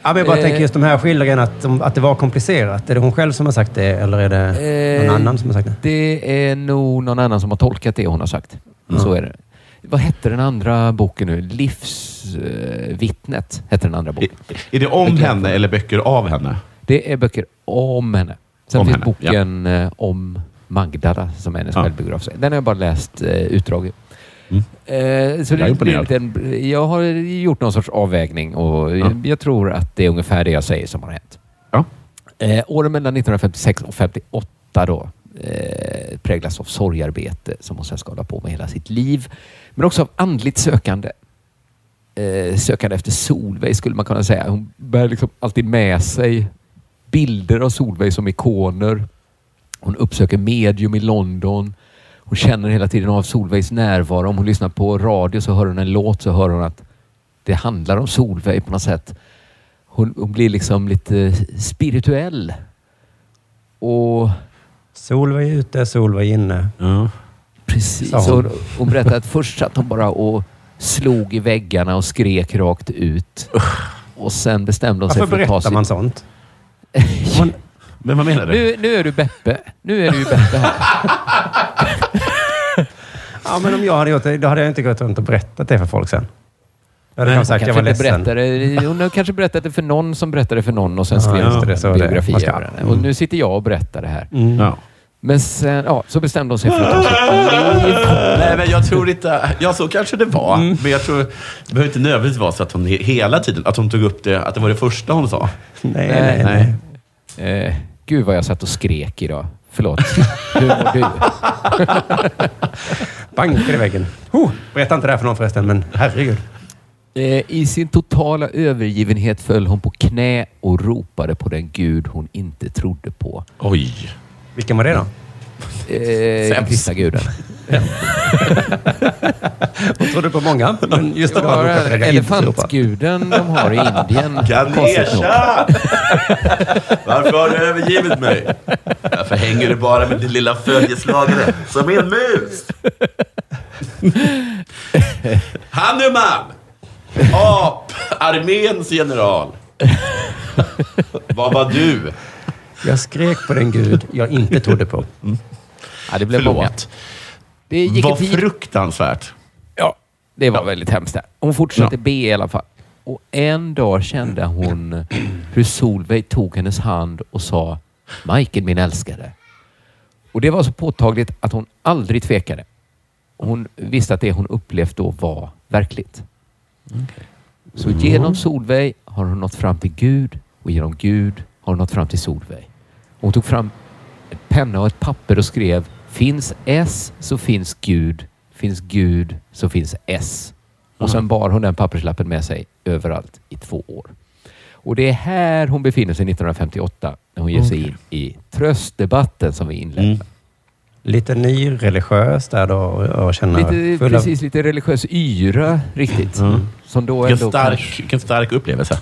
Ja, men jag bara Eh. tänker just de här skildringarna, att, de, att det var komplicerat. Är det hon själv som har sagt det eller är det någon Eh, annan som har sagt det? Det är nog någon annan som har tolkat det hon har sagt. Så är det. Vad hette den andra boken nu? Livsvittnet hette den andra Är, boken. är det om Okej. henne eller böcker av henne? Det är böcker om henne. Sen Om finns henne, boken eh, om Magda som är hennes Ja. självbiograf. Den har jag bara läst eh, utdrag. Mm. Eh, så Jag det blir en, jag har gjort någon sorts avvägning och Ja. jag tror att det är ungefär det jag säger som har hänt. Ja. Eh, åren mellan 1956 och 58 då eh, präglas av sorgarbete som hon sen ska hålla på med hela sitt liv. Men också av andligt sökande. Eh, sökande efter Solveig skulle man kunna säga. Hon bär liksom alltid med sig bilder av Solveig som ikoner. Hon uppsöker medium i London. Hon känner hela tiden av Solveigs närvaro. Om hon lyssnar på radio så hör hon en låt så hör hon att det handlar om Solveig på något sätt. Hon, hon blir liksom lite spirituell. Och Solveig ute, Solveig inne. Ja. precis. Hon. Hon. hon berättade att först satt hon bara och slog i väggarna och skrek rakt ut. Och sen bestämde hon sig Varför för att ta berättar sig... man sånt? Man, Men vad menar du? Nu, nu är du Beppe. Nu är du ju Beppe här. ja, men om jag hade gjort det, då hade jag inte gått runt och berättat det för folk sen. Jag hade Hon kanske sagt att jag var ledsen. berättade, hon har kanske berättat det för någon som berättade för någon och sen Ja, skrevs just det, en biografi över henne. Och nu sitter jag och berättar det här. Mm. Ja. Men sen, ja, så bestämde hon sig för att ta sitt liv. Nej, men jag tror inte... Ja, så kanske det var. Men jag tror... Det behöver inte nödvändigtvis vara så att hon he- hela tiden, att hon tog upp det, att det var det första hon sa. Nej, Nej, nej, nej. Eh, gud vad jag satt och skrek idag. Förlåt. Hur mår du? Bankar i väggen. Oh, berätta inte det här för någon förresten, men herregud. Eh, I sin totala övergivenhet föll hon på knä och ropade på den gud hon inte trodde på. Oj. Vilken var det då? Eh, kristna guden. Hon trodde på många, men just Det var elefantguden de har i Indien. Ganesha! Varför har du övergivit mig? Varför hänger du bara med din lilla följeslagare som är en mus? Hanuman! Ap-arméns general. Vad var du? Jag skrek på den gud jag inte trodde på. Ja, det blev många. Förlåt. Det gick tid. fruktansvärt. Ja, det var väldigt hemskt. Där. Hon fortsatte Ja. be i alla fall. Och en dag kände hon hur Solveig tog hennes hand och sa Michael min älskade. Och det var så påtagligt att hon aldrig tvekade. Hon visste att det hon upplevt då var verkligt. Så genom Solveig har hon nått fram till Gud och genom Gud har nått fram till Solveig. Hon tog fram en penna och ett papper och skrev Finns S så finns Gud. Finns Gud så finns S. Och sen bar hon den papperslappen med sig överallt i två år. Och det är här hon befinner sig 1958 när hon ger sig in i tröstdebatten som vi inledde. Mm. Lite nyreligiös där då och känner Lite, full av- precis, lite religiös yra riktigt. Mm. Som då Vilken stark, vilken stark upplevelse.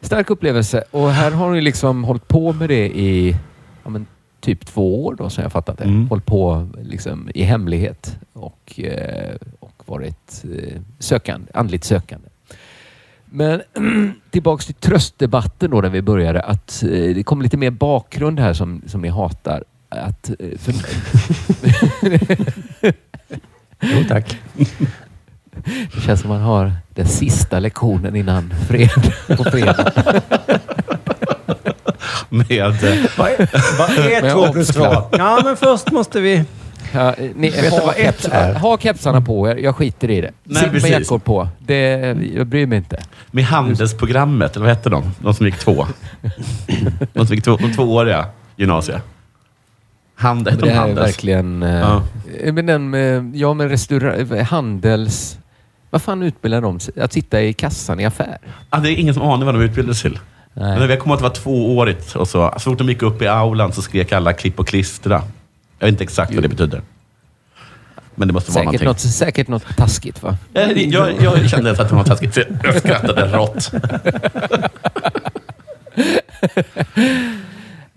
Stark upplevelse. Och här har hon ju liksom hållit på med det i ja, men, typ två år då, som jag fattat det. Mm. Hållit på liksom, i hemlighet och, eh, och varit eh, sökande, andligt sökande. Men tillbaks till tröstdebatten då, där vi började. Att, eh, det kom lite mer bakgrund här som, som ni hatar. Att, för, Jo, tack. det känns som man har den sista lektionen innan fred, på fredag. Med... eh, Vad är, vad är Men två plus två? Ja, men först måste vi... Ja, ni, ha, vad ett keps, är? ha kepsarna på er. Jag skiter i det. Nej, Sitt med jackor på. Det, jag bryr mig inte. Med handelsprogrammet, eller vad hette de? De som gick två. De som gick två, de tvååriga gymnasiet. Handel, hette det de Handels? verkligen... eh, Ja. Men den med, ja, men restaurang, handels... Vad fan utbildar de sig? Att sitta i kassan i affär? Ah, det är ingen som aning vad de utbildade till. Men Nej. jag kommer ihåg att det var tvåårigt och så, så fort de gick upp i aulan så skrek alla klipp och klistra. Jag vet inte exakt vad det betyder. Men det måste vara Säkert någonting. något, säkert något taskigt va? Eh, Jag, jag kände att det var taskigt, så jag skrattade rått.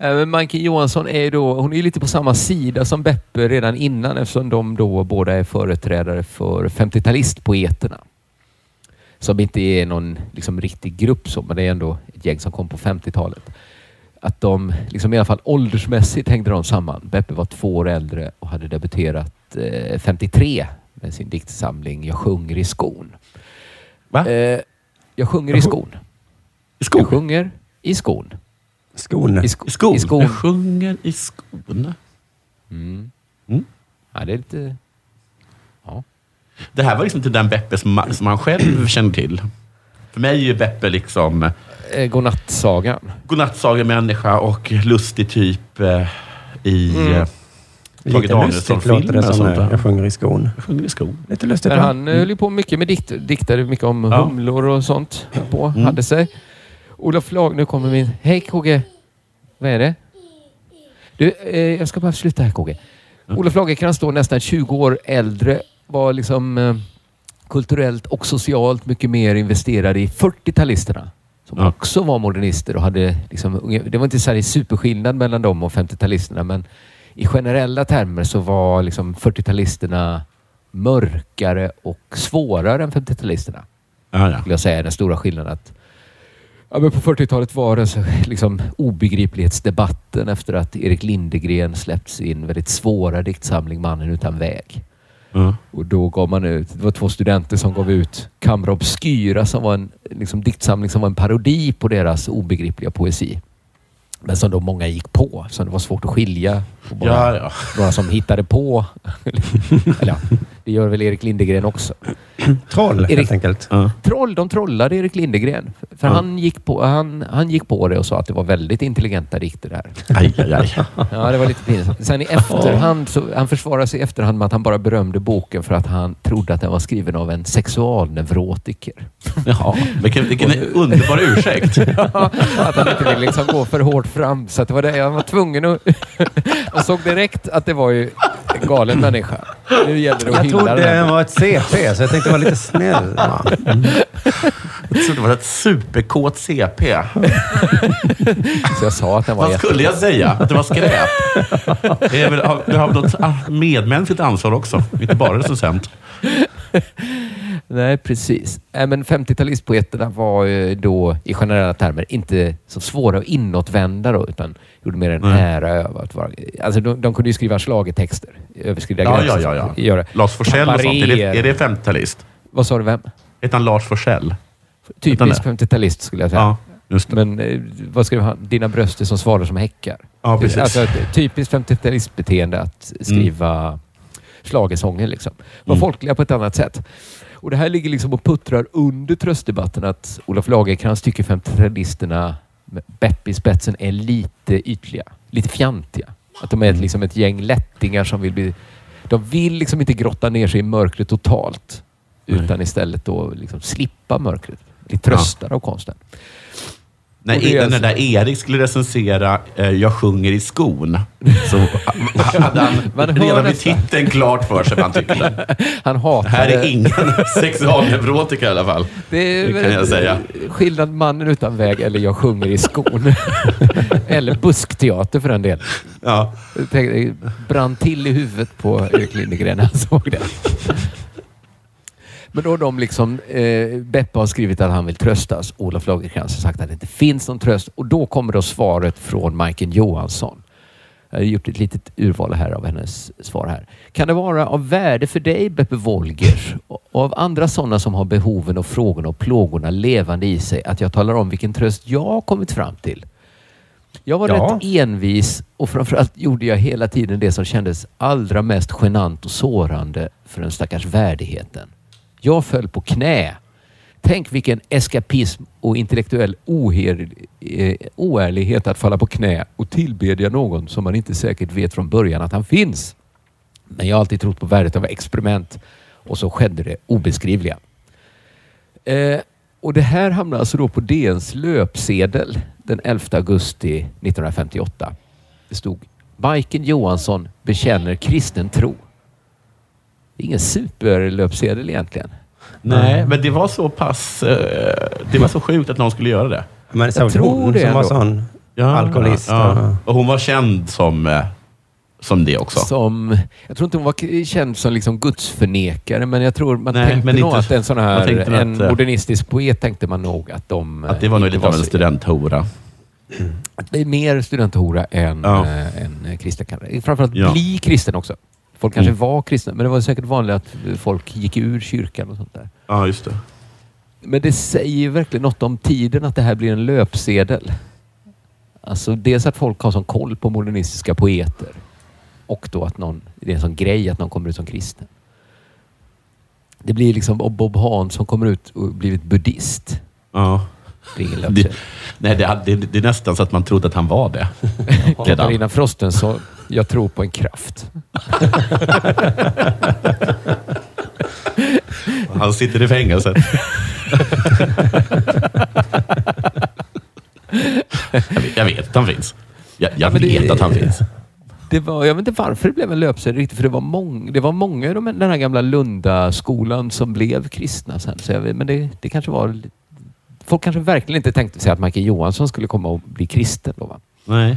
Eh, Men Majken Johansson är då, hon är lite på samma sida som Beppe redan innan eftersom de då båda är företrädare för 50-talistpoeterna. Som inte är någon liksom, riktig grupp så, men det är ändå ett gäng som kom på 50-talet. Att de, liksom, i alla fall åldersmässigt hängde de samman. Beppe var två år äldre och hade debuterat eh, 53 med sin diktsamling Jag sjunger i skon. Va? Eh, jag sjunger i skon. I Jag skon? sjunger i skon. Skon. I, sko- I skon? I skon. Jag sjunger i skon. Mm. Mm. Ja, det är lite... Ja. Det här var liksom inte den Beppe som, som han själv kände till. För mig är ju Beppe liksom Eh, Godnattsagan. godnattsaga-människa och lustig typ eh, i Mm. mm. Tage Lite lustigt låter Danielsson-filmer det och som sånt när där. jag sjunger i skon. Jag sjunger i skon. Lite lustigt Men han eh, höll ju på mycket med dikt, diktade mycket om Ja. humlor och sånt. Höll på, Mm. hade sig. Olof Lag, nu kommer min... Hej KG! Vad är det? Du, eh, jag ska bara sluta här KG. Olof Lagercrantz då nästan 20 år äldre var liksom eh, kulturellt och socialt mycket mer investerad i 40-talisterna. Som Ja. också var modernister och hade liksom, det var inte så här superskillnad mellan dem och 50-talisterna men i generella termer så var liksom 40-talisterna mörkare och svårare än 50-talisterna. Ja, ja. Skulle jag säga är den stora skillnaden. Att, ja, men på 40-talet var det så, liksom, obegriplighetsdebatten efter att Erik Lindegren släppt sin väldigt svåra diktsamling Mannen utan väg. Ja. Och då gav man ut, det var två studenter som gav ut Kamra Obskyra som var en liksom, diktsamling som var en parodi på deras obegripliga poesi. Men som då många gick på, så det var svårt att skilja bara Ja, ja. några som hittade på. Eller ja, det gör väl Erik Lindegren också. Troll Erik- helt enkelt. Ja. Troll, de trollade Erik Lindegren. För Ja. han, gick på, han, han gick på det och sa att det var väldigt intelligenta dikter där. Aj, aj, aj. Ja, det var lite pinsamt. Sen i efterhand, så, han försvarade sig i efterhand med att han bara berömde boken för att han trodde att den var skriven av en sexualneurotiker. Jaha, vilken, vilken underbar ursäkt. att han inte ville liksom gå för hårt fram. Så att det var det. Han var tvungen att... Han såg direkt att det var ju en galen människa. Nu gäller det att Jag trodde den var ett CP, så jag tänkte vara lite snäll. va? Jag trodde det var ett superkåt CP. Så jag sa att den var Vad skulle jag säga? Att det var skräp? Det är väl, har- har något ah, medmänskligt ansvar också, inte bara recensent. Nej, precis. Äh, men 50-talistpoeterna var ju då i generella termer inte så svåra att inåtvända då, utan gjorde mer en Nej. ära över att vara... Alltså de, de kunde ju skriva schlagertexter, överskrida Ja, gränser. ja, ja, ja. Göra. Lars Forssell och sånt. Är det, är det 50-talist? Vad sa du, vem? Heter han Lars Forssell? Typisk det. 50-talist skulle jag säga. Ja, just det. Men eh, vad skrev han? Dina bröst är som svalor som häckar. Ja, precis. Alltså typiskt 50-talistbeteende att skriva schlagersånger liksom. Var Mm. folkliga på ett annat sätt. Och det här ligger liksom och puttrar under tröstdebatten att Olof Lagercrantz tycker 50-talisterna med Beppe i spetsen är lite ytliga, lite fjantiga. Att de är ett, liksom ett gäng lättingar som vill bli... De vill liksom inte grotta ner sig i mörkret totalt. Nej. Utan istället då liksom slippa mörkret. Bli tröstade av konsten. Och det är när alltså- där Erik skulle recensera eh, Jag sjunger i skon, så hade han redan vid titeln klart för sig vad han tyckte. Han Det hatar här är ingen sexualneurotiker i alla fall. Det, är Det kan jag säga. Skillnad mannen utan väg eller jag sjunger i skon. eller buskteater för den delen. Ja. Jag tänkte, Det brann till i huvudet på Erik Lindegren när han såg det. Men då har de liksom, eh, Beppe har skrivit att han vill tröstas. Olof Lagercrantz har sagt att det inte finns någon tröst. Och då kommer då svaret från Majken Johansson. Jag har gjort ett litet urval här av hennes svar här. Kan det vara av värde för dig, Beppe Wolgers, och av andra sådana som har behoven och frågorna och plågorna levande i sig, att jag talar om vilken tröst jag har kommit fram till? Jag var Ja. rätt envis och framförallt gjorde jag hela tiden det som kändes allra mest genant och sårande för den stackars värdigheten. Jag föll på knä. Tänk vilken eskapism och intellektuell oher, eh, oärlighet att falla på knä och tillbedja någon som man inte säkert vet från början att han finns. Men jag har alltid trott på värdet av experiment och så skedde det obeskrivliga. Eh, och det här hamnade alltså då på DNs löpsedel den 11 augusti 1958. Det stod Majken Johansson bekänner kristen tro. Ingen superlöpsedel egentligen. Nej, men det var så pass... Eh, det var så sjukt att någon skulle göra det. Men såg tror hon det som var sån alkoholist? Ja. och- Och hon var känd som, eh, som det också. Som, jag tror inte hon var känd som liksom gudsförnekare, men jag tror man Nej, tänkte men nog inte- att en sån här en att, eh, modernistisk poet tänkte man nog att de... Att det var nog lite av en studenthora. Det är mer studenthora än, Ja. äh, än kristen. Framförallt Ja. bli kristen också. Folk kanske Mm. var kristna, men det var säkert vanligt att folk gick ur kyrkan och sånt där. Ja, just det. Men det säger ju verkligen något om tiden att det här blir en löpsedel. Alltså dels att folk har sån koll på modernistiska poeter och då att någon, det är en sån grej att någon kommer ut som kristen. Det blir liksom Bob Bob Hans som kommer ut och blivit buddhist. Ja. Det är ingen Det, löpsedel. nej, det, hade- det, det är nästan så att man trodde att han var det. Katarina Frosten så jag tror på en kraft. Han sitter i fängelset. jag, vet, jag vet att han finns. Jag, jag Ja, men det- vet att han finns. Det var, jag vet inte varför det blev en löpsedel riktigt, för det var, mång, det var många i de- den här gamla Lunda-skolan som blev kristna sen. Så jag, vet- men det, det kanske var... Folk kanske verkligen inte tänkte sig att Michael Johansson skulle komma och bli kristen. Då, va? Nej.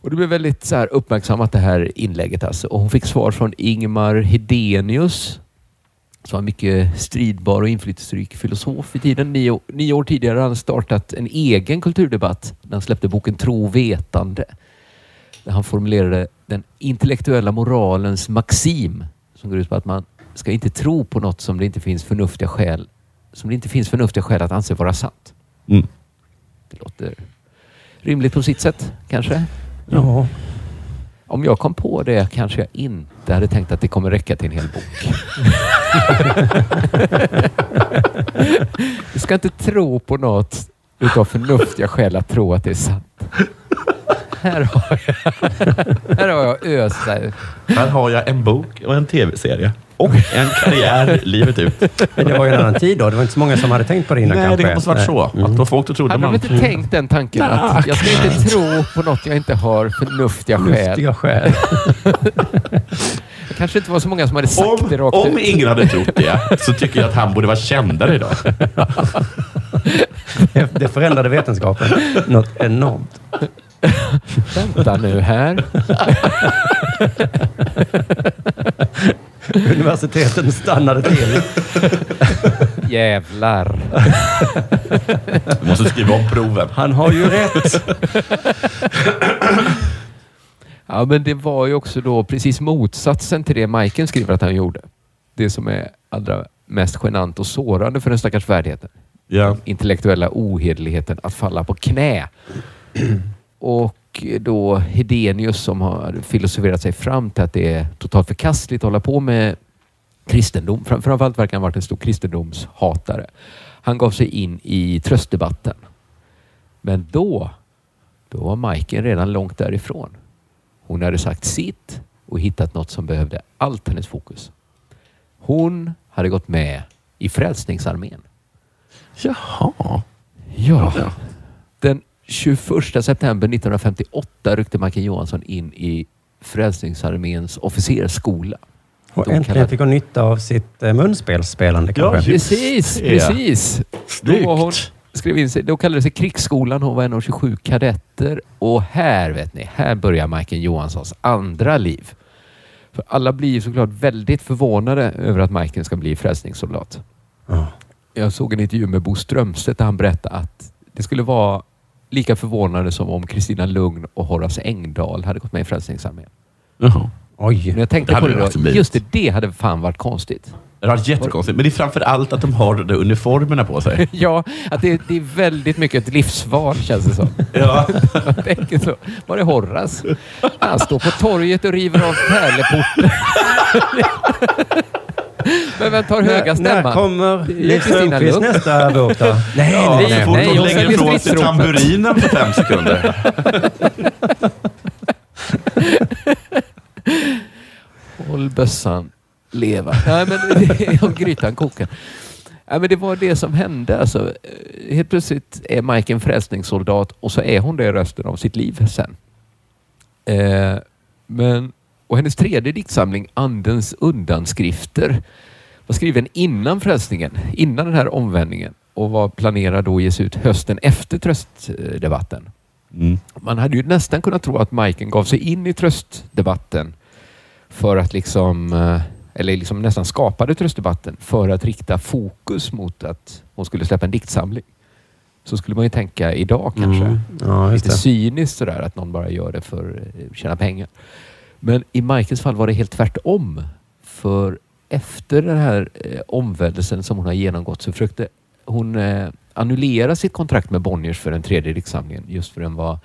Och det blev väldigt så här uppmärksammat det här inlägget. Alltså. Och hon fick svar från Ingmar Hedenius som var mycket stridbar och inflytelserik filosof i tiden. Nio, nio år tidigare hade han startat en egen kulturdebatt när han släppte boken Tro vetande. Där han formulerade den intellektuella moralens maxim som går ut på att man ska inte tro på något som det inte finns förnuftiga skäl som det inte finns förnuftiga skäl att anse vara sant. Mm. Det låter rimligt på sitt sätt, kanske. Ja. Om jag kom på det kanske jag inte hade tänkt att det kommer räcka till en hel bok. du ska inte tro på något utav förnuftiga skäl att tro att det är sant. Här har jag, här har jag här. Här har jag en bok och en tv-serie. Och en karriär livet ut. Men det var ju en annan tid då. Det var inte så många som hade tänkt på det innan Nej, kanske. det måste varit så. Att då folk då trodde Hade de man... inte tänkt den tanken att jag ska inte tro på något jag inte har förnuftiga skäl. Lustiga skäl. Det kanske inte var så många som hade sagt Om, det rakt om ut. ingen hade trott det så tycker jag att han borde vara kändare idag. Det förändrade vetenskapen något enormt. Vänta nu här. Universiteten stannade till. Jävlar. Vi måste skriva om proven. Han har ju rätt. Ja, men det var ju också då precis motsatsen till det Majken skriver att han gjorde. Det som är allra mest genant och sårande för den stackars värdigheten. Ja. Intellektuella ohederligheten att falla på knä. Och då Hedenius som har filosoferat sig fram till att det är totalt förkastligt att hålla på med kristendom. Fram- Framförallt verkar han ha varit en stor kristendomshatare. Han gav sig in i tröstdebatten. Men då, då var Majken redan långt därifrån. Hon hade sagt sitt och hittat något som behövde allt hennes fokus. Hon hade gått med i Frälsningsarmén. Jaha. Ja. Den 21 september 1958 ryckte Majken Johansson in i Frälsningsarméns officersskola. Och De äntligen kallade- fick hon nytta av sitt eh, munspelsspelande Ja, kanske. just Precis, precis. Då var hon, skrev in sig, då kallade det sig Krigsskolan. Hon var en av 27 kadetter. Och här, vet ni, här börjar Majken Johanssons andra liv. För alla blir såklart väldigt förvånade över att Majken ska bli frälsningssoldat. Ja. Jag såg en intervju med Bo Strömstedt där han berättade att det skulle vara lika förvånande som om Kristina Lugn och Horace Engdahl hade gått med i Frälsningsarmén. Jaha. Oj. Men jag tänkte Det hade på det då, just det, det hade fan varit konstigt. Det har varit jättekonstigt. Men det är framför allt att de har de uniformerna på sig. Ja, att det, det är väldigt mycket ett livsval känns det som. Ja. Jag tänker så. Var är Horace? Han står på torget och river av pärleporten. Men vem tar höga När, när stämman? kommer Det är Leif Lugn. nästa bok då? Nej, Ja, nej, så nej. fort nej, de jag lägger ifrån sig tamburinen på fem sekunder. Håll bössan leva. Nej, men det, och grytan kokar. Nej, men det var det som hände. Alltså, helt plötsligt är Mike en frälsningssoldat och så är hon det resten av sitt liv sen. Eh, men, och hennes tredje diktsamling, Andens undanskrifter, var skriven innan frälsningen, innan den här omvändningen och var planerad att ges ut hösten efter tröstdebatten. Mm. Man hade ju nästan kunnat tro att Majken gav sig in i tröstdebatten för att liksom, eh, eller liksom nästan skapade tröstdebatten för att rikta fokus mot att hon skulle släppa en diktsamling. Så skulle man ju tänka idag kanske. Mm. Ja, Lite det. cyniskt sådär att någon bara gör det för att tjäna pengar. Men i Majkens fall var det helt tvärtom. För efter den här eh, omvälvelsen som hon har genomgått så försökte hon eh, annullera sitt kontrakt med Bonniers för den tredje diktsamlingen just för den var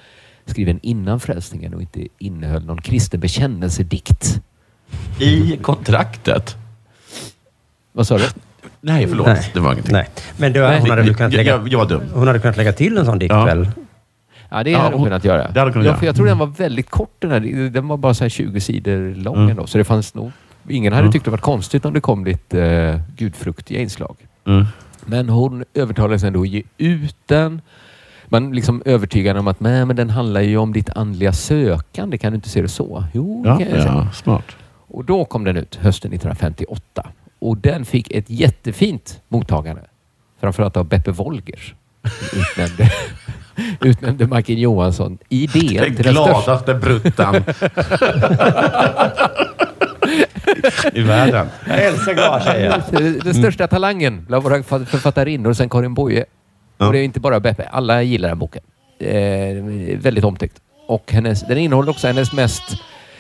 skriven innan frälsningen och inte innehöll någon kristen bekännelsedikt. I kontraktet. Vad sa du? Nej, förlåt. Nej. Det var ingenting. Nej. Men då, Nej. hon, hade kunnat jag, lägga, jag, jag var dum. hon hade kunnat lägga till en sån dikt Ja. väl? Ja, det Ja, hade hon hon- kunnat göra. det hade kunnat ja, för jag tror den var väldigt kort den här. Den var bara så här 20 sidor lång Mm. ändå. Så det fanns nog... Ingen hade Mm. tyckt det var konstigt om det kom lite uh, gudfruktiga inslag. Mm. Men hon övertalades ändå att ge ut den. Man liksom övertygade om att Nej, men den handlar ju om ditt andliga sökande. Kan du inte se det så? Jo, Ja, kan jag säga. ja, smart. Och då kom den ut hösten 1958. Och den fick ett jättefint mottagande. Framförallt av Beppe Wolgers. Utnämnde, utnämnde Majken Johansson i DN till den största. gladaste bruttan i världen. Tjejer. Den största talangen bland våra förf- författarinnor sen Karin Boye. Ja. Och det är inte bara Beppe. Alla gillar den boken. Eh, väldigt omtyckt. Och hennes, den innehåller också hennes mest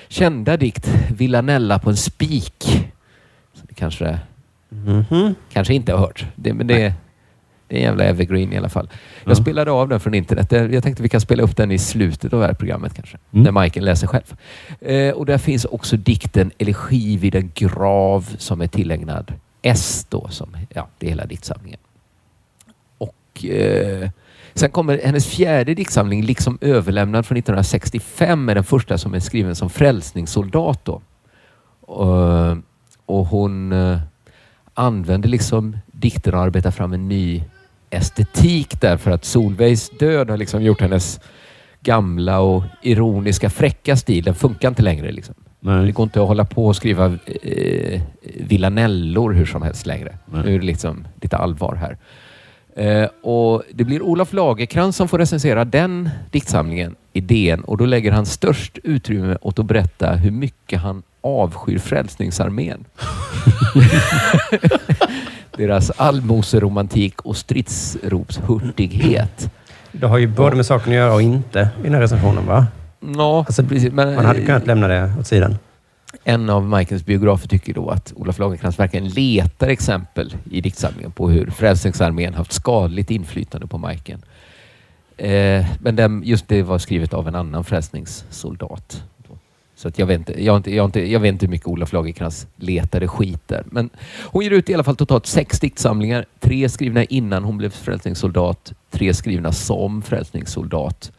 kända dikt, Villanella på en spik. Så det kanske, Mhm. kanske inte har hört. Det, men det, det är en jävla evergreen i alla fall. Jag Ja. spelade av den från internet. Jag tänkte vi kan spela upp den i slutet av det här programmet kanske. Mm. När Majken läser själv. Eh, och där finns också dikten Elegi vid en grav som är tillägnad S då. Som, ja, det är hela diktsamlingen. Och eh, sen kommer hennes fjärde diktsamling, liksom överlämnad från 1965, är den första som är skriven som frälsningssoldat då. Och, och hon eh, använder liksom dikterna och arbetar fram en ny estetik där för att Solveigs död har liksom gjort hennes gamla och ironiska fräcka stil, den funkar inte längre. Liksom. Det går inte att hålla på och skriva eh, villanellor hur som helst längre. Nej. Nu är det liksom lite allvar här. Eh, och Det blir Olof Lagerkrans som får recensera den diktsamlingen i DN och då lägger han störst utrymme åt att berätta hur mycket han avskyr Frälsningsarmén. Deras allmoseromantik och stridsropshurtighet. Det har ju både med saken att göra och inte i den här recensionen va? Ja, Alltså, precis. Men, Man hade kunnat lämna det åt sidan. En av Majkens biografer tycker då att Olof Lagercrantz verkligen letar exempel i diktsamlingen på hur Frälsningsarmén haft skadligt inflytande på Majken. Eh, men den, just det var skrivet av en annan frälsningssoldat. Så att jag, vet inte, jag, inte, jag, inte, jag vet inte hur mycket Olof Lagercrantz letade skit där. Men hon ger ut i alla fall totalt sex diktsamlingar. Tre skrivna innan hon blev frälsningssoldat. Tre skrivna som frälsningssoldat.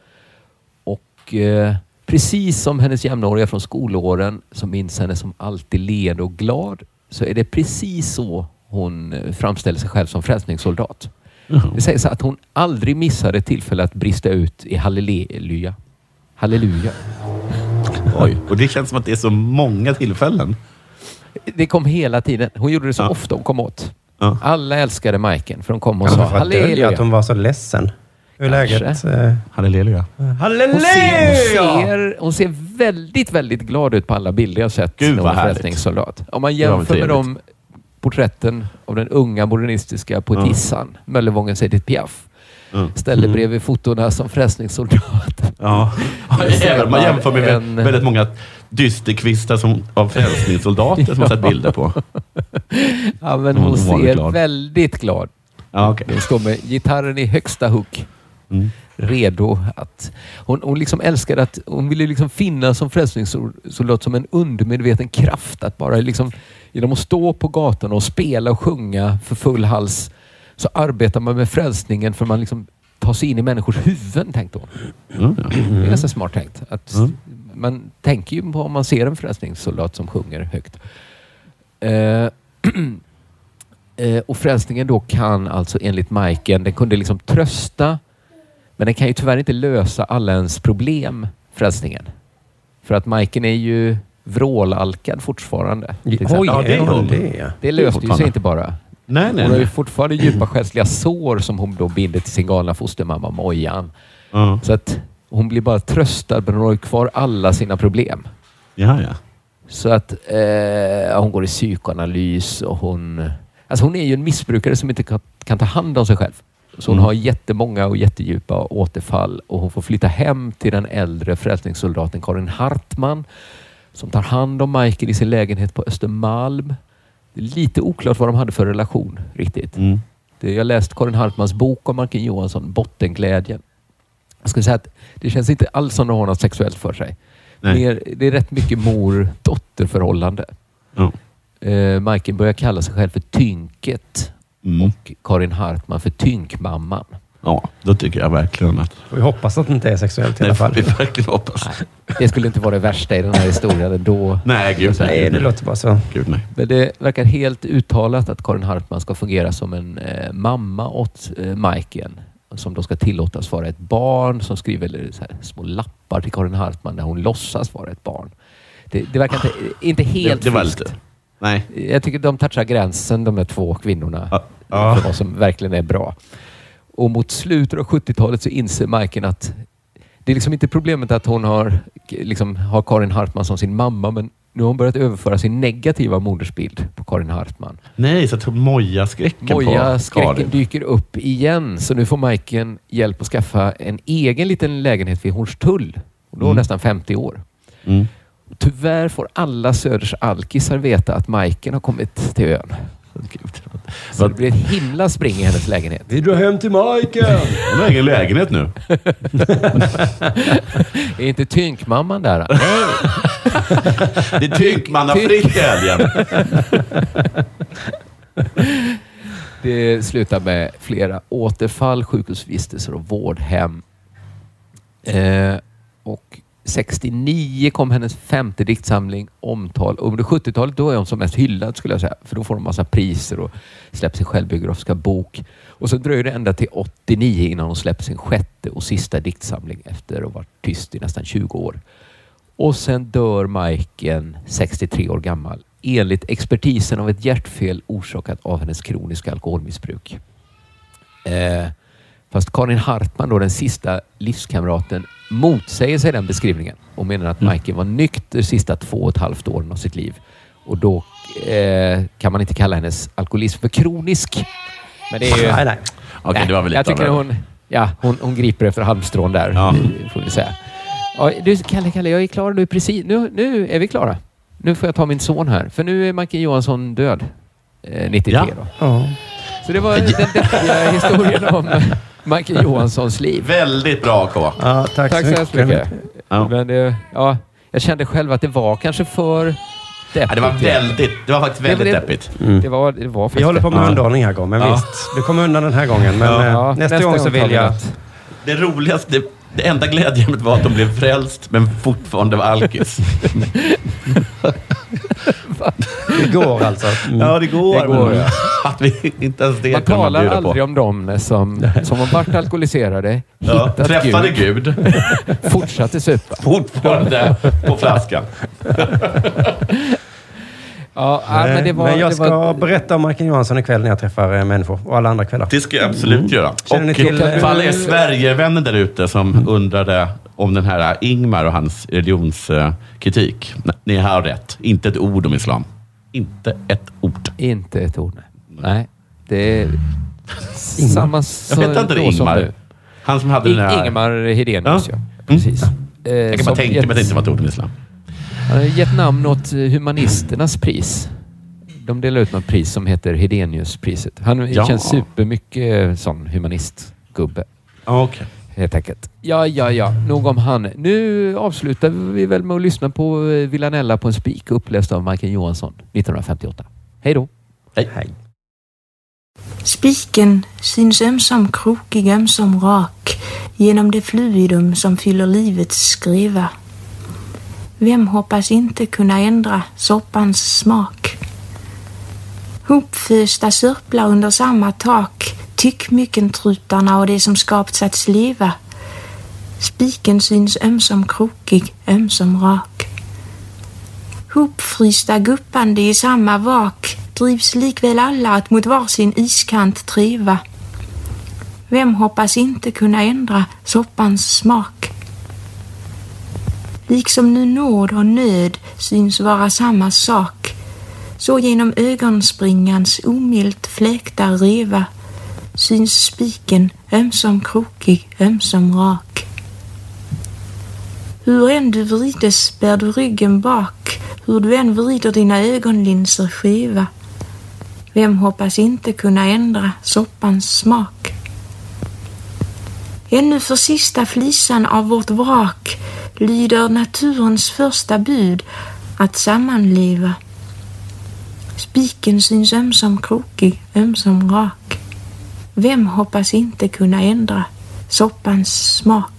Och eh, precis som hennes jämnåriga från skolåren som minns henne som alltid leende och glad så är det precis så hon eh, framställer sig själv som frälsningssoldat. Det sägs att hon aldrig missade tillfälle att brista ut i halleluja. Halleluja. Oj. Och det känns som att det är så många tillfällen. Det kom hela tiden. Hon gjorde det så Ja. ofta hon kom åt. Ja. Alla älskade Majken för de kom och sa för att dölja halleluja. att hon var så ledsen. Hur är Kanske. läget? Eh, Halleluja. Halleluja! Hon ser, hon, ser, hon ser väldigt, väldigt glad ut på alla bilder jag sett Gud, när vad hon är härligt. frälsningssoldat. Om man var jämför med trevligt. de porträtten av den unga modernistiska poetissan Möllevångens Edith Piaf Mm. ställer bredvid fotona som frälsningssoldat. Ja. Även man man jämför med en- väldigt många dysterkvistar som, av frälsningssoldater som har sett bilder på. Ja, men Hon hon var ser glad. väldigt glad. Ja, okej. Hon står med gitarren i högsta hugg. Mm. redo att... Hon, hon liksom älskade att... Hon ville liksom finna som frälsningssoldat som en undermedveten kraft. Att bara liksom... Genom att stå på gatan och spela och sjunga för full hals så arbetar man med frälsningen för man liksom tar sig in i människors huvuden, tänkte hon. Mm, ja. Det är ganska smart tänkt. Att Mm. Man tänker ju på om man ser en frälsningssoldat som sjunger högt. Eh, eh, och frälsningen då kan alltså enligt Majken, den kunde liksom trösta men den kan ju tyvärr inte lösa alla ens problem, frälsningen. För att Majken är ju vrålalkad fortfarande. Oj, Ja, det är hon det? ja. Det löste ju sig inte bara. Nej, nej, Hon har ju fortfarande djupa själsliga sår som hon då binder till sin galna fostermamma Mojan. Ja, Så att hon blir bara tröstad men hon har kvar alla sina problem. ja. ja. Så att eh, hon går i psykoanalys och hon... Alltså hon är ju en missbrukare som inte kan, kan ta hand om sig själv. Så hon Mm. har jättemånga och jättedjupa återfall och hon får flytta hem till den äldre frälsningssoldaten Karin Hartman som tar hand om Michael i sin lägenhet på Östermalm. Lite oklart vad de hade för relation riktigt. Mm. Det, jag har läst Karin Hartmans bok om Martin Johansson, Bottenglädjen. Jag skulle säga att det känns inte alls som de har något sexuellt för sig. Mer, det är rätt mycket mor-dotter-förhållande. Ja. Eh, Majken börjar kalla sig själv för Tynket Mm. och Karin Hartman för Tynkmamman. Ja, då tycker jag verkligen att... Vi hoppas att det inte är sexuellt i Nej, alla fall. vi verkligen hoppas. Det skulle inte vara det värsta i den här historien ändå. Nej, gud Nej, det låter bara så. Gud nej. Men det verkar helt uttalat att Karin Hartman ska fungera som en eh, mamma åt eh, Majken. Som då ska tillåtas vara ett barn som skriver så här, små lappar till Karin Hartman när hon låtsas vara ett barn. Det, det verkar inte, inte helt det, det var friskt. lite... Nej. Jag tycker de touchar gränsen, de här två kvinnorna, Ja. Ja. för vad som verkligen är bra. Och mot slutet av 70-talet så inser Majken att det är liksom inte problemet att hon har, liksom, har Karin Hartman som sin mamma, men nu har hon börjat överföra sin negativa modersbild på Karin Hartman. Nej, så att Moja-skräcken Moja-skräcken dyker upp igen, så nu får Majken hjälp att skaffa en egen liten lägenhet vid Hornstull. Och då är hon Mm. nästan 50 år. Mm. Tyvärr får alla Söders alkisar veta att Majken har kommit till ön. Gud. Så det blir ett himla spring i hennes lägenhet. Vi drar hem till Majken! Hon har egen lägenhet nu. Är inte Tynkmamman där? Nej. Det är Tynkmannafritt i helgen. Det slutar med flera återfall, sjukhusvistelser och vårdhem. Eh, och 69 kom hennes femte diktsamling Omtal. Och under 70-talet då är hon som mest hyllad skulle jag säga. För då får hon massa priser och släpper sin självbiografiska bok. Och så dröjer det ända till 89 innan hon släpper sin sjätte och sista diktsamling efter att ha varit tyst i nästan 20 år. Och sen dör Majken 63 år gammal enligt expertisen av ett hjärtfel orsakat av hennes kroniska alkoholmissbruk. Eh, fast Karin Hartman, då, den sista livskamraten, motsäger sig den beskrivningen och menar att Majken var nykter sista två och ett halvt åren av sitt liv. Och då eh, kan man inte kalla hennes alkoholism för kronisk. Men det är ju... Nej, nej. Okej, det var väl lite jag tycker hon, ja, hon, hon griper efter halmstrån där, Ja. får vi säga. Ja, du, Kalle, Kalle, jag är klar nu precis. Nu, nu är vi klara. Nu får jag ta min son här, för nu är Majken Johansson död. Eh, 93 Ja. då. Ja. Så det var den deppiga historien om Majken Johanssons liv. Väldigt bra K. Ja, tack, Tack så hemskt mycket. Ja. Men det, ja, jag kände själv att det var kanske för deppigt. Ja, det var väldigt, det var faktiskt väldigt det- deppigt. Det var, det var Vi faktiskt håller på med Ja. underhållning här gången, men Ja. visst. Du kommer undan den här gången. Men Ja. eh, Ja, nästa, gång så vill vi jag... Det roligaste, det, det enda glädjeämnet var att de blev frälst, men fortfarande var alkis. Det går alltså. Mm. Ja, det går. Det går, ja. Att vi inte ens det Man kan man talar bjuda aldrig på. om dem som, som har varit alkoholiserade, Ja, hittat träffade Gud, Gud. fortsatte supa. Fortfarande på flaskan. Ja, nej, men det var... Men jag det ska var, berätta om Majken Johansson ikväll när jag träffar eh, människor. Och alla andra kvällar. Det ska jag absolut göra. Känner Och till- för alla er Sverigevänner där ute som undrade om den här Ingmar och hans religionskritik. Ni har rätt. Inte ett ord om islam. Inte ett ord. Inte ett ord, nej. Nej, det är samma Jag så, vet inte det, Ingmar. Han som hade den här... Ingemar Hedenius, Ja. ja. Precis. Eh, Jag kan bara tänka mig att det inte var ett ord om islam. Han har gett namn åt eh, humanisternas pris. De delar ut något pris som heter Hedeniuspriset. Han Ja. känns supermycket eh, sån humanistgubbe. Ja, Okej. Helt enkelt. Ja, ja, ja. Nog om han. Nu avslutar vi väl med att lyssna på eh, Villanella på en spik uppläst av Majken Johansson 1958. Hej då! Hej. Hej. Spiken syns ömsom krokig, ömsom rak genom det fluidum som fyller livets skreva. Vem hoppas inte kunna ändra soppans smak? Hopfösta sörplar under samma tak, tyckmyckentrutarna och det som skapts att sliva. Spiken syns ömsom krokig, ömsom rak. Hopfrysta guppande i samma vak drivs likväl alla att mot varsin iskant treva. Vem hoppas inte kunna ändra soppans smak? Liksom nu nåd och nöd syns vara samma sak, så genom ögonspringans omilt fläkta reva syns spiken ömsom krokig, ömsom rak. Hur än du vrides bär du ryggen bak, hur du än vrider dina ögonlinser skeva. Vem hoppas inte kunna ändra soppans smak? Ännu för sista flisan av vårt vrak lyder naturens första bud att sammanleva. Spiken syns ömsom krokig, ömsom rak. Vem hoppas inte kunna ändra soppans smak?